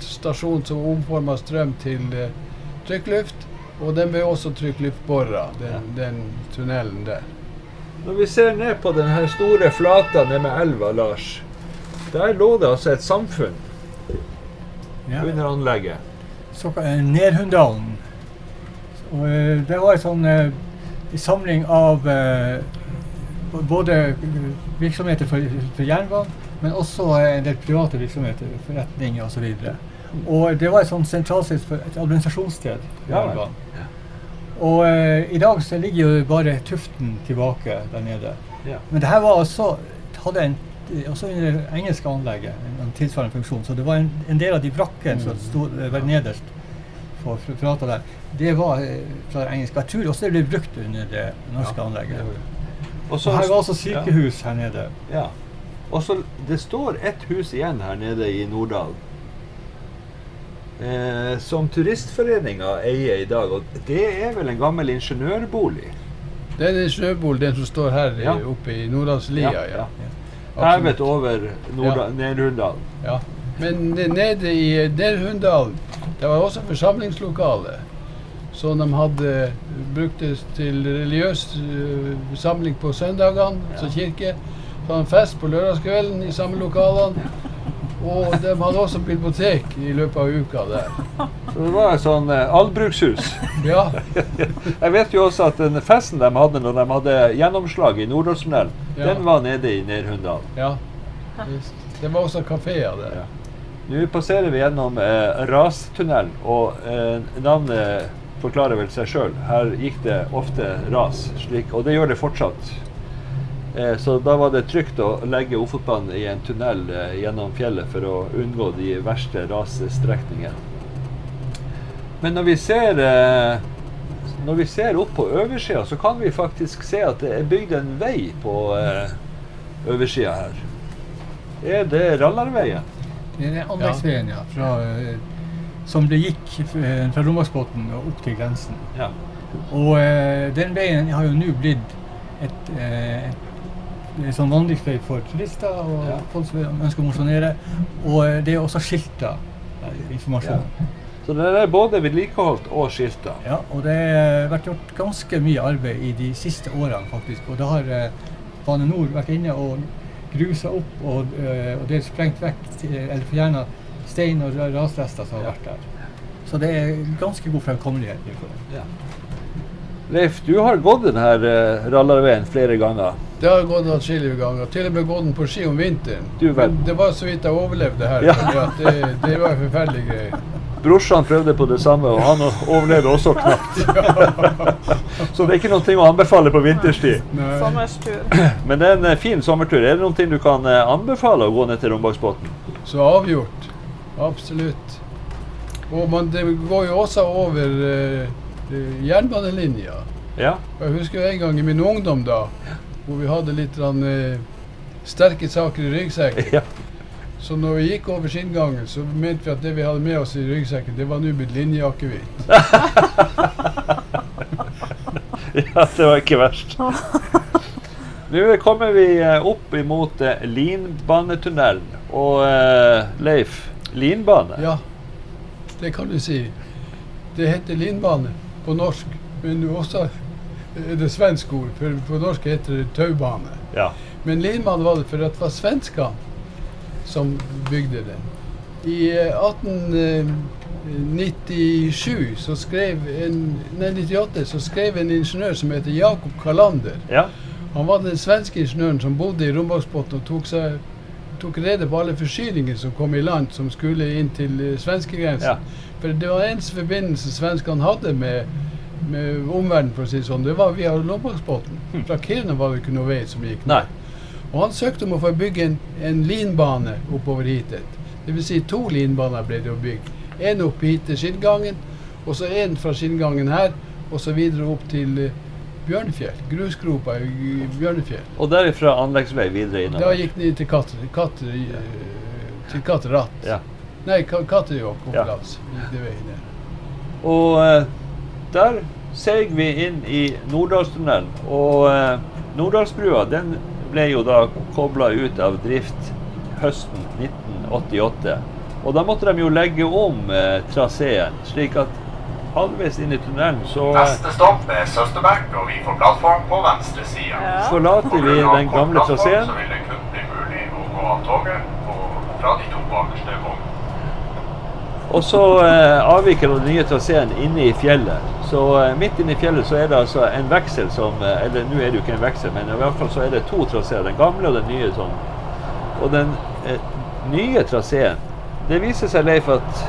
stasjon som omforma strøm til trykkluft. Og den ble også trykkluftbora, den, den tunnelen der. Når vi ser ned på denne store flata nede med elva, Lars, der lå det altså et samfunn ja. under anlegget. Så, Nerhunddalen. Nedhundalen. Og, eh, det var en sånn eh, samling av eh, både virksomheter for, for jernbanen, men også en del private virksomheter, forretninger osv. Og, og det var et sånt sentralsted for et administrasjonssted. Ja, og eh, i dag så ligger jo bare tuften tilbake der nede. Ja. Men det her var altså hadde en, også under engelske anlegget en, tilsvarende funksjon. Så det var en, en del av de brakkene som stod var nederst på flata der, det var eh, fra engelsk. Jeg tror også det ble brukt under det norske ja. anlegget. Og her var altså sykehus ja. her nede. Ja. Og så Det står ett hus igjen her nede i Norddal eh, som Turistforeninga eier i dag. Og det er vel en gammel ingeniørbolig? Det er en ingeniørbolig, den som står her ja. oppe i Norddalslia. Ja, ja. Hevet over Nedhundalen. Ja. Men nede i Nedhundalen det var også forsamlingslokale. Som de hadde brukt til religiøs uh, samling på søndagene, ja. som kirke. Så hadde fest på lørdagskvelden i samme lokalene. Og de hadde også bibliotek i løpet av uka der. Så det var et sånn eh, allbrukshus. Ja. Jeg vet jo også at den festen de hadde når de hadde gjennomslag i Nordåstunnelen, ja. den var nede i Nerhundal. Ja. Det var også kafeer der. Ja. Nå passerer vi gjennom eh, rastunnelen, og eh, navnet forklarer vel seg sjøl. Her gikk det ofte ras, slik, og det gjør det fortsatt. Eh, så da var det trygt å legge Ofotbanen i en tunnel eh, gjennom fjellet for å unngå de verste rasstrekningene. Men når vi ser, eh, når vi ser opp på oversida, så kan vi faktisk se at det er bygd en vei på oversida her. Er det Rallarveien? Det er anleggsveien, ja. Fra, som det gikk fra Romaksbotn og opp til grensen. Ja. Og den veien har jo nå blitt et, et sånn vandringsvei for turister og ja. folk som ønsker å mosjonere. Og eh, det er også skilta eh, informasjon. Ja. Så det er både vedlikeholdt og skilta? Ja, og det har vært gjort ganske mye arbeid i de siste årene, faktisk. Og da har eh, Bane Nor vært inne og grusa opp og, og det er sprengt vekk, eller fjerna stein og rasrester som har vært der. Så det er ganske god fremkommelighet. Ja. Leif, du har gått denne uh, rallarveien flere ganger. Det har jeg gått atskillige ganger. Til og med gått den på ski om vinteren. Men det var så vidt jeg overlevde her. Ja. Det, det, var forferdelige greier. Brorsan prøvde på det samme, og han overlevde også knapt. så det er ikke noe å anbefale på vinterstid. Sommerstur. Men det er en eh, fin sommertur. Er det noe du kan eh, anbefale å gå ned til Rombaksbotn? Så avgjort. Absolutt. Og man, det går jo også over uh, jernbanelinja. Ja. Jeg husker en gang i min ungdom da hvor vi hadde litt uh, sterke saker i ryggsekken. Ja. Så når vi gikk over skinngangen, så mente vi at det vi hadde med oss i ryggsekken, det var nå blitt linjeakevitt. ja, det var ikke verst. Nå kommer vi eh, opp imot Linbanetunnelen. Og uh, Leif, linbane? Ja, det kan du si. Det heter linbane på norsk, men også er det svensk ord. For på norsk heter det taubane. Ja. Men Lindmann var det for at det var svenskene som bygde den. I 1897 eh, så skrev en, nei, 98 så skrev en ingeniør som heter Jakob Kalander. Ja. Han var den svenske ingeniøren som bodde i Rombaksbotn og tok, seg, tok rede på alle forsyninger som kom i land som skulle inn til uh, svenskegrensen. Ja. For det var eneste forbindelse svenskene hadde med med omverdenen, for å si det sånn, det var via Lommaksbotn. Hm. Fra Kiruna var det ikke noe vei som gikk Nei. Og han søkte om å få bygge en, en linbane oppover hit. Dvs. Si to linbaner ble det å bygge. En opp hit til skinngangen, og så en fra skinngangen her, og så videre opp til, Bjørnefjell. Grusgropa i Bjørnefjell. Og derifra anleggsvei videre innover? Da gikk den til katter, til Katteratt. Ja. Nei, Katterjåk på plass. Gikk det veien ned. Og eh, der seig vi inn i Norddalstunnelen. Og eh, Norddalsbrua den ble jo da kobla ut av drift høsten 1988. Og da måtte de jo legge om eh, traseen, slik at halvveis inn i tunnelen så Neste stopp er Søsterbekk, og vi får plattform på venstre side. Ja. Forlater vi den gamle traseen. Så vil det kun bli mulig å gå av toget fra de to bakerste vognene. Og så eh, avviker den nye traseen inne i fjellet. Så eh, midt inne i fjellet så er det altså en veksel som eh, Eller nå er det jo ikke en veksel, men i hvert fall så er det to traseer. Den gamle og den nye. sånn. Og den eh, nye traseen Det viser seg, Leif, at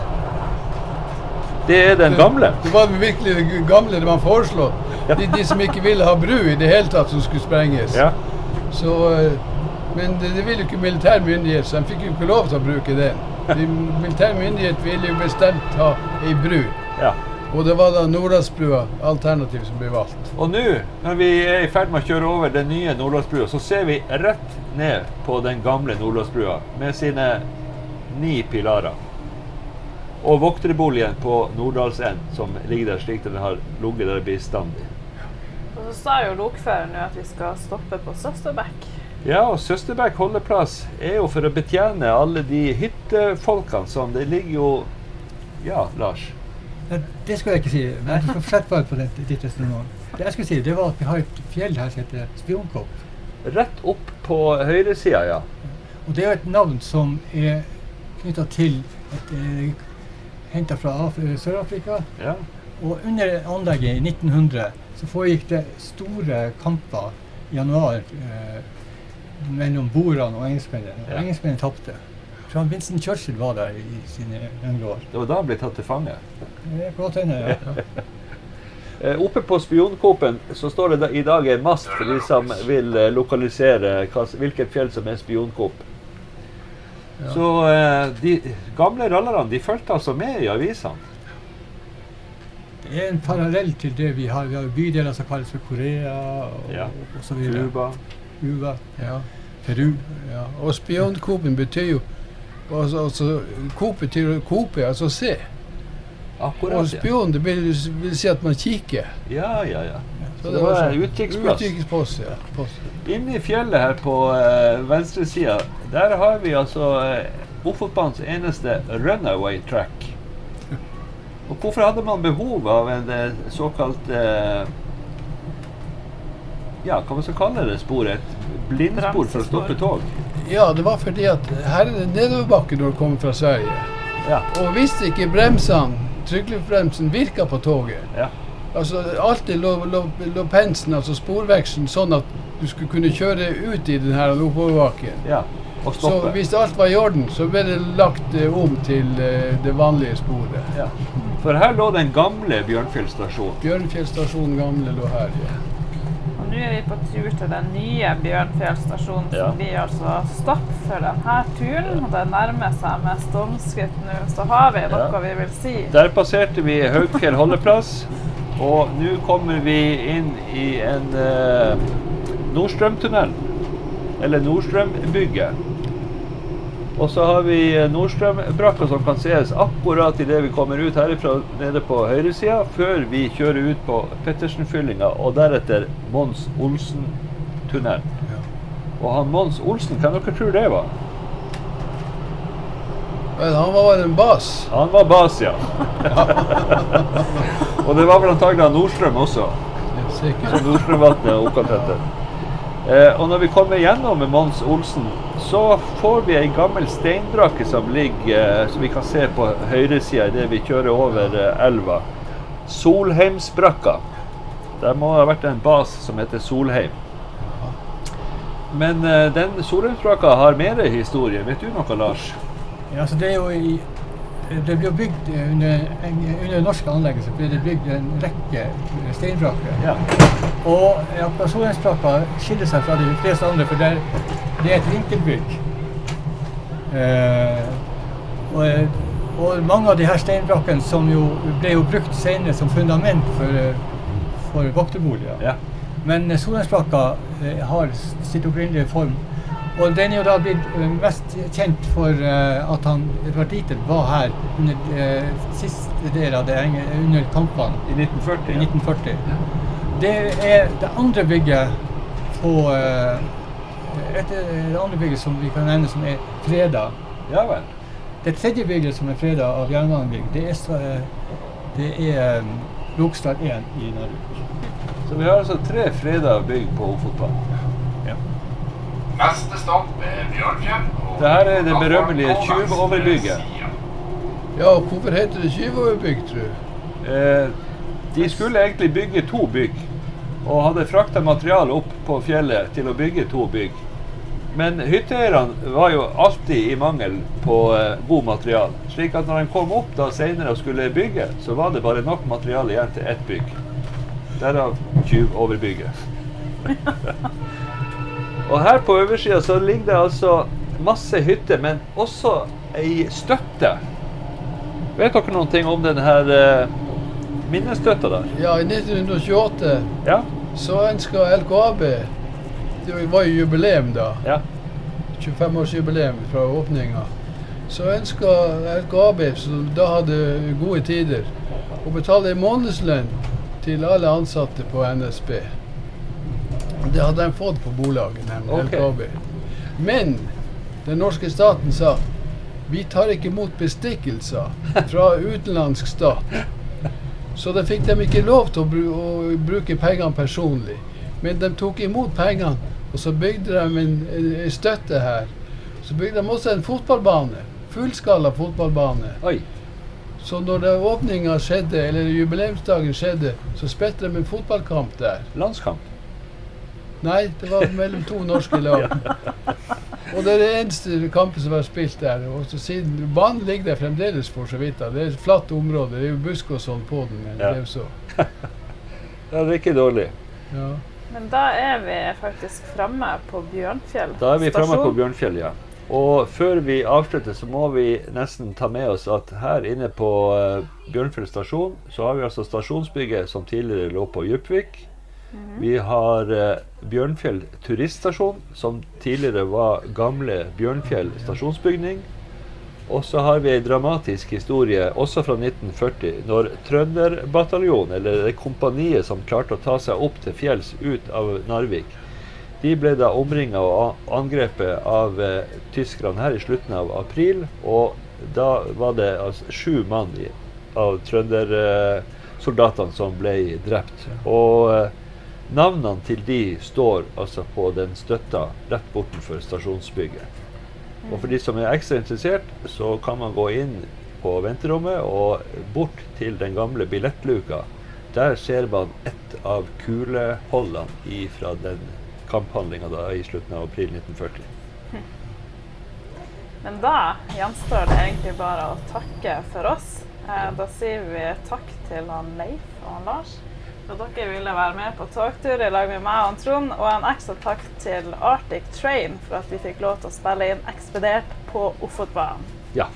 det er den gamle. Det, det var virkelig den gamle det man foreslo. Ja. De, de, som ikke ville ha bru i det hele tatt, som skulle sprenges. Ja. Så, men det, det ville jo ikke militær myndighet, så de fikk jo ikke lov til å bruke den. De militære myndighet ville jo bestemt ha ei bru. Ja. Og det var da Nordlandsbrua alternativ som ble valgt. Og nå, når vi er i ferd med å kjøre over den nye Nordlandsbrua, så ser vi rett ned på den gamle Nordlandsbrua med sine ni pilarer. Og vokterboligen på Norddalsend, som ligger der slik den har ligget der bestandig. Og så sa jo lokføreren at vi skal stoppe på Søsterbekk. Ja, og Søsterbekk holdeplass er jo for å betjene alle de hyttefolkene som Det ligger jo Ja, Lars? Det skulle jeg ikke si. Men jeg skal fortsette bare på det, ditt resonnement. Det jeg skulle si, det var at vi har et fjell her som heter Spionkopp. Rett opp på høyresida, ja. Og det er et navn som er knytta til et eh, henta fra Sør-Afrika. Ja. Og under anlegget i 1900 så foregikk det store kamper i januar eh, mellom bordene og engelskmennene. Og engelskmennene tapte. John Vincent Churchill var der i sine yngre år. Det var da han ble tatt til fange? Det kan godt hende, ja. Eh, oppe på spionkåpen så står det i dag en mast for de som vil eh, lokalisere hvilket fjell som er spionkåp. Ja. Så eh, de gamle rallerne de fulgte altså med i avisene. Det er en parallell til det vi har. Vi har bydeler som kalles for Korea og, ja. videre. Cuba. Cuba ja. Peru. Ja. Og spionkopen betyr jo Altså, altså Coop betyr er altså se. Akkurat, og spion det vil, vil, si at man kikker. Ja, ja, ja. Så, det, var en utkikksplass. Utkikkspost, ja. Post. Inne i fjellet her på uh, venstresida, der har vi altså uh, Ofotbanens eneste runaway track. Og hvorfor hadde man behov av en uh, såkalt uh, Ja, hva man skal kalle det sporet? Et blindspor for å stoppe tog? Ja, det var fordi at her er det nedoverbakke når du kommer fra Sverige. Ja. Og hvis ikke bremsene, trykkluftbremsen, virka på toget ja. Altså alltid lå, lå, lå pensen, altså sporveksten, sånn at du skulle kunne kjøre ut i denne oppoverbakken. Ja. Så hvis alt var i orden, så ble det lagt uh, om til uh, det vanlige sporet. Ja. For her lå den gamle Bjørnfjell stasjon. Bjørnfjell stasjon gamle lå her, ja nå er vi på tur til den nye Bjørnfjell stasjon, som ja. blir altså stopp for denne turen. Det nærmer seg med stormskritt nå. Så har vi noe ja. vi vil si. Der passerte vi Haugfjell holdeplass, og nå kommer vi inn i en uh, Nordstrømtunnel. Eller Nordstrømbygget. Og så har vi eh, Nordstrømbrakka som kan ses akkurat idet vi kommer ut herifra nede på høyresida, før vi kjører ut på Pettersenfyllinga og deretter Mons Olsen-tunnelen. Ja. Og han Mons Olsen, hvem dere tror det var? Men han var bare en bas? Han var bas, ja. og det var vel antagelig Nordstrøm også. Ja, sikkert. Som Nordstrømvatnet er oppkalt etter. Eh, og når vi kommer gjennom med Mons Olsen, så får vi ei gammel steinbrakke som ligger, eh, som vi kan se på høyresida idet vi kjører over eh, elva. Solheimsbrakka. Der må ha vært en bas som heter Solheim. Men eh, den Solheimsbrakka har mer historie. Vet du noe, Lars? Ja, altså det er jo i det ble bygd under, under anlegget så ble det bygd en rekke steinbrakker. Ja. Og Solheimsbrakka skiller seg fra de fleste andre, for det, det er et vinkelbygg. Eh, og, og, mange av de her steinbrakkene som jo ble jo brukt senere som fundament for, for vokterboliger, ja. Men Solheimsbrakka har sitt opprinnelige form. Og den er jo da blitt mest kjent for at han, Edvard Dieter var her under siste del av det under kampene. I 1940? I 1940. Det er det andre bygget på et, det andre bygget som vi kan nevne som er freda. Ja vel. Det tredje bygget som er freda av jernbanebygg, det er, det er um, Rogstad 1 i Narvik. Så vi har altså tre freda bygg på Ofotbanen. Ja. Neste stopp er Bjørnfjell. Det her er det berømmelige Tjuvoverbygget. Ja, hvorfor heter det Tjuvoverbygg, tror du? Eh, de skulle egentlig bygge to bygg, og hadde frakta materiale opp på fjellet til å bygge to bygg. Men hytteeierne var jo alltid i mangel på uh, god material. Slik at når de kom opp da senere og skulle bygge, så var det bare nok materiale igjen til ett bygg. Derav Tjuvoverbygget. og her på oversida så ligger det altså masse hytter, men også ei støtte. Vet dere noen ting om denne her, uh, minnestøtta der? Ja, i 1928 ja? så ønska LKAB det var jo jubileum da. Ja. 25-årsjubileum fra åpninga. Så ønska LKAB, som da hadde gode tider, å betale en månedslønn til alle ansatte på NSB. Det hadde de fått på bolaget, nemlig okay. LKAB. Men den norske staten sa vi tar ikke imot bestikkelser fra utenlandsk stat. Så da fikk de ikke lov til å bruke pengene personlig. Men de tok imot pengene og så bygde de en, en støtte her. Så bygde de også en fotballbane. Fullskala fotballbane. Oi. Så når åpninga skjedde, eller jubileumsdagen skjedde, så spilte de en fotballkamp der. Landskamp? Nei, det var mellom to norske lag. Og det er det eneste kampen som har spilt der. Og så siden Banen ligger der fremdeles, for så vidt. Det er et flatt område. Det er jo busk og sånn på den. Men ja. det er jo så. ja, det er ikke dårlig. Ja. Men da er vi faktisk framme på Bjørnfjell Da er vi framme på Bjørnfjell, ja. Og før vi avslutter, så må vi nesten ta med oss at her inne på uh, Bjørnfjell stasjon, så har vi altså stasjonsbygget som tidligere lå på Djupvik. Mm -hmm. Vi har uh, Bjørnfjell turiststasjon, som tidligere var gamle Bjørnfjell stasjonsbygning. Og så har vi ei dramatisk historie, også fra 1940, når Trønderbataljonen, eller det kompaniet som klarte å ta seg opp til fjells ut av Narvik, de ble da omringa og angrepet av eh, tyskerne her i slutten av april. Og da var det altså sju mann i, av trøndersoldatene eh, som ble drept. Og eh, navnene til de står altså på den støtta rett bortenfor stasjonsbygget. Og for de som er ekstra interessert, så kan man gå inn på venterommet og bort til den gamle billettluka. Der ser man et av kuleholdene fra den kamphandlinga i slutten av april 1940. Men da gjenstår det egentlig bare å takke for oss. Eh, da sier vi takk til han Leif og han Lars at dere ville være med på togtur i lag med meg og Trond. Og en ekstra takk til Arctic Train for at vi fikk lov til å spille inn Ekspedert på Ofotbanen. Ja.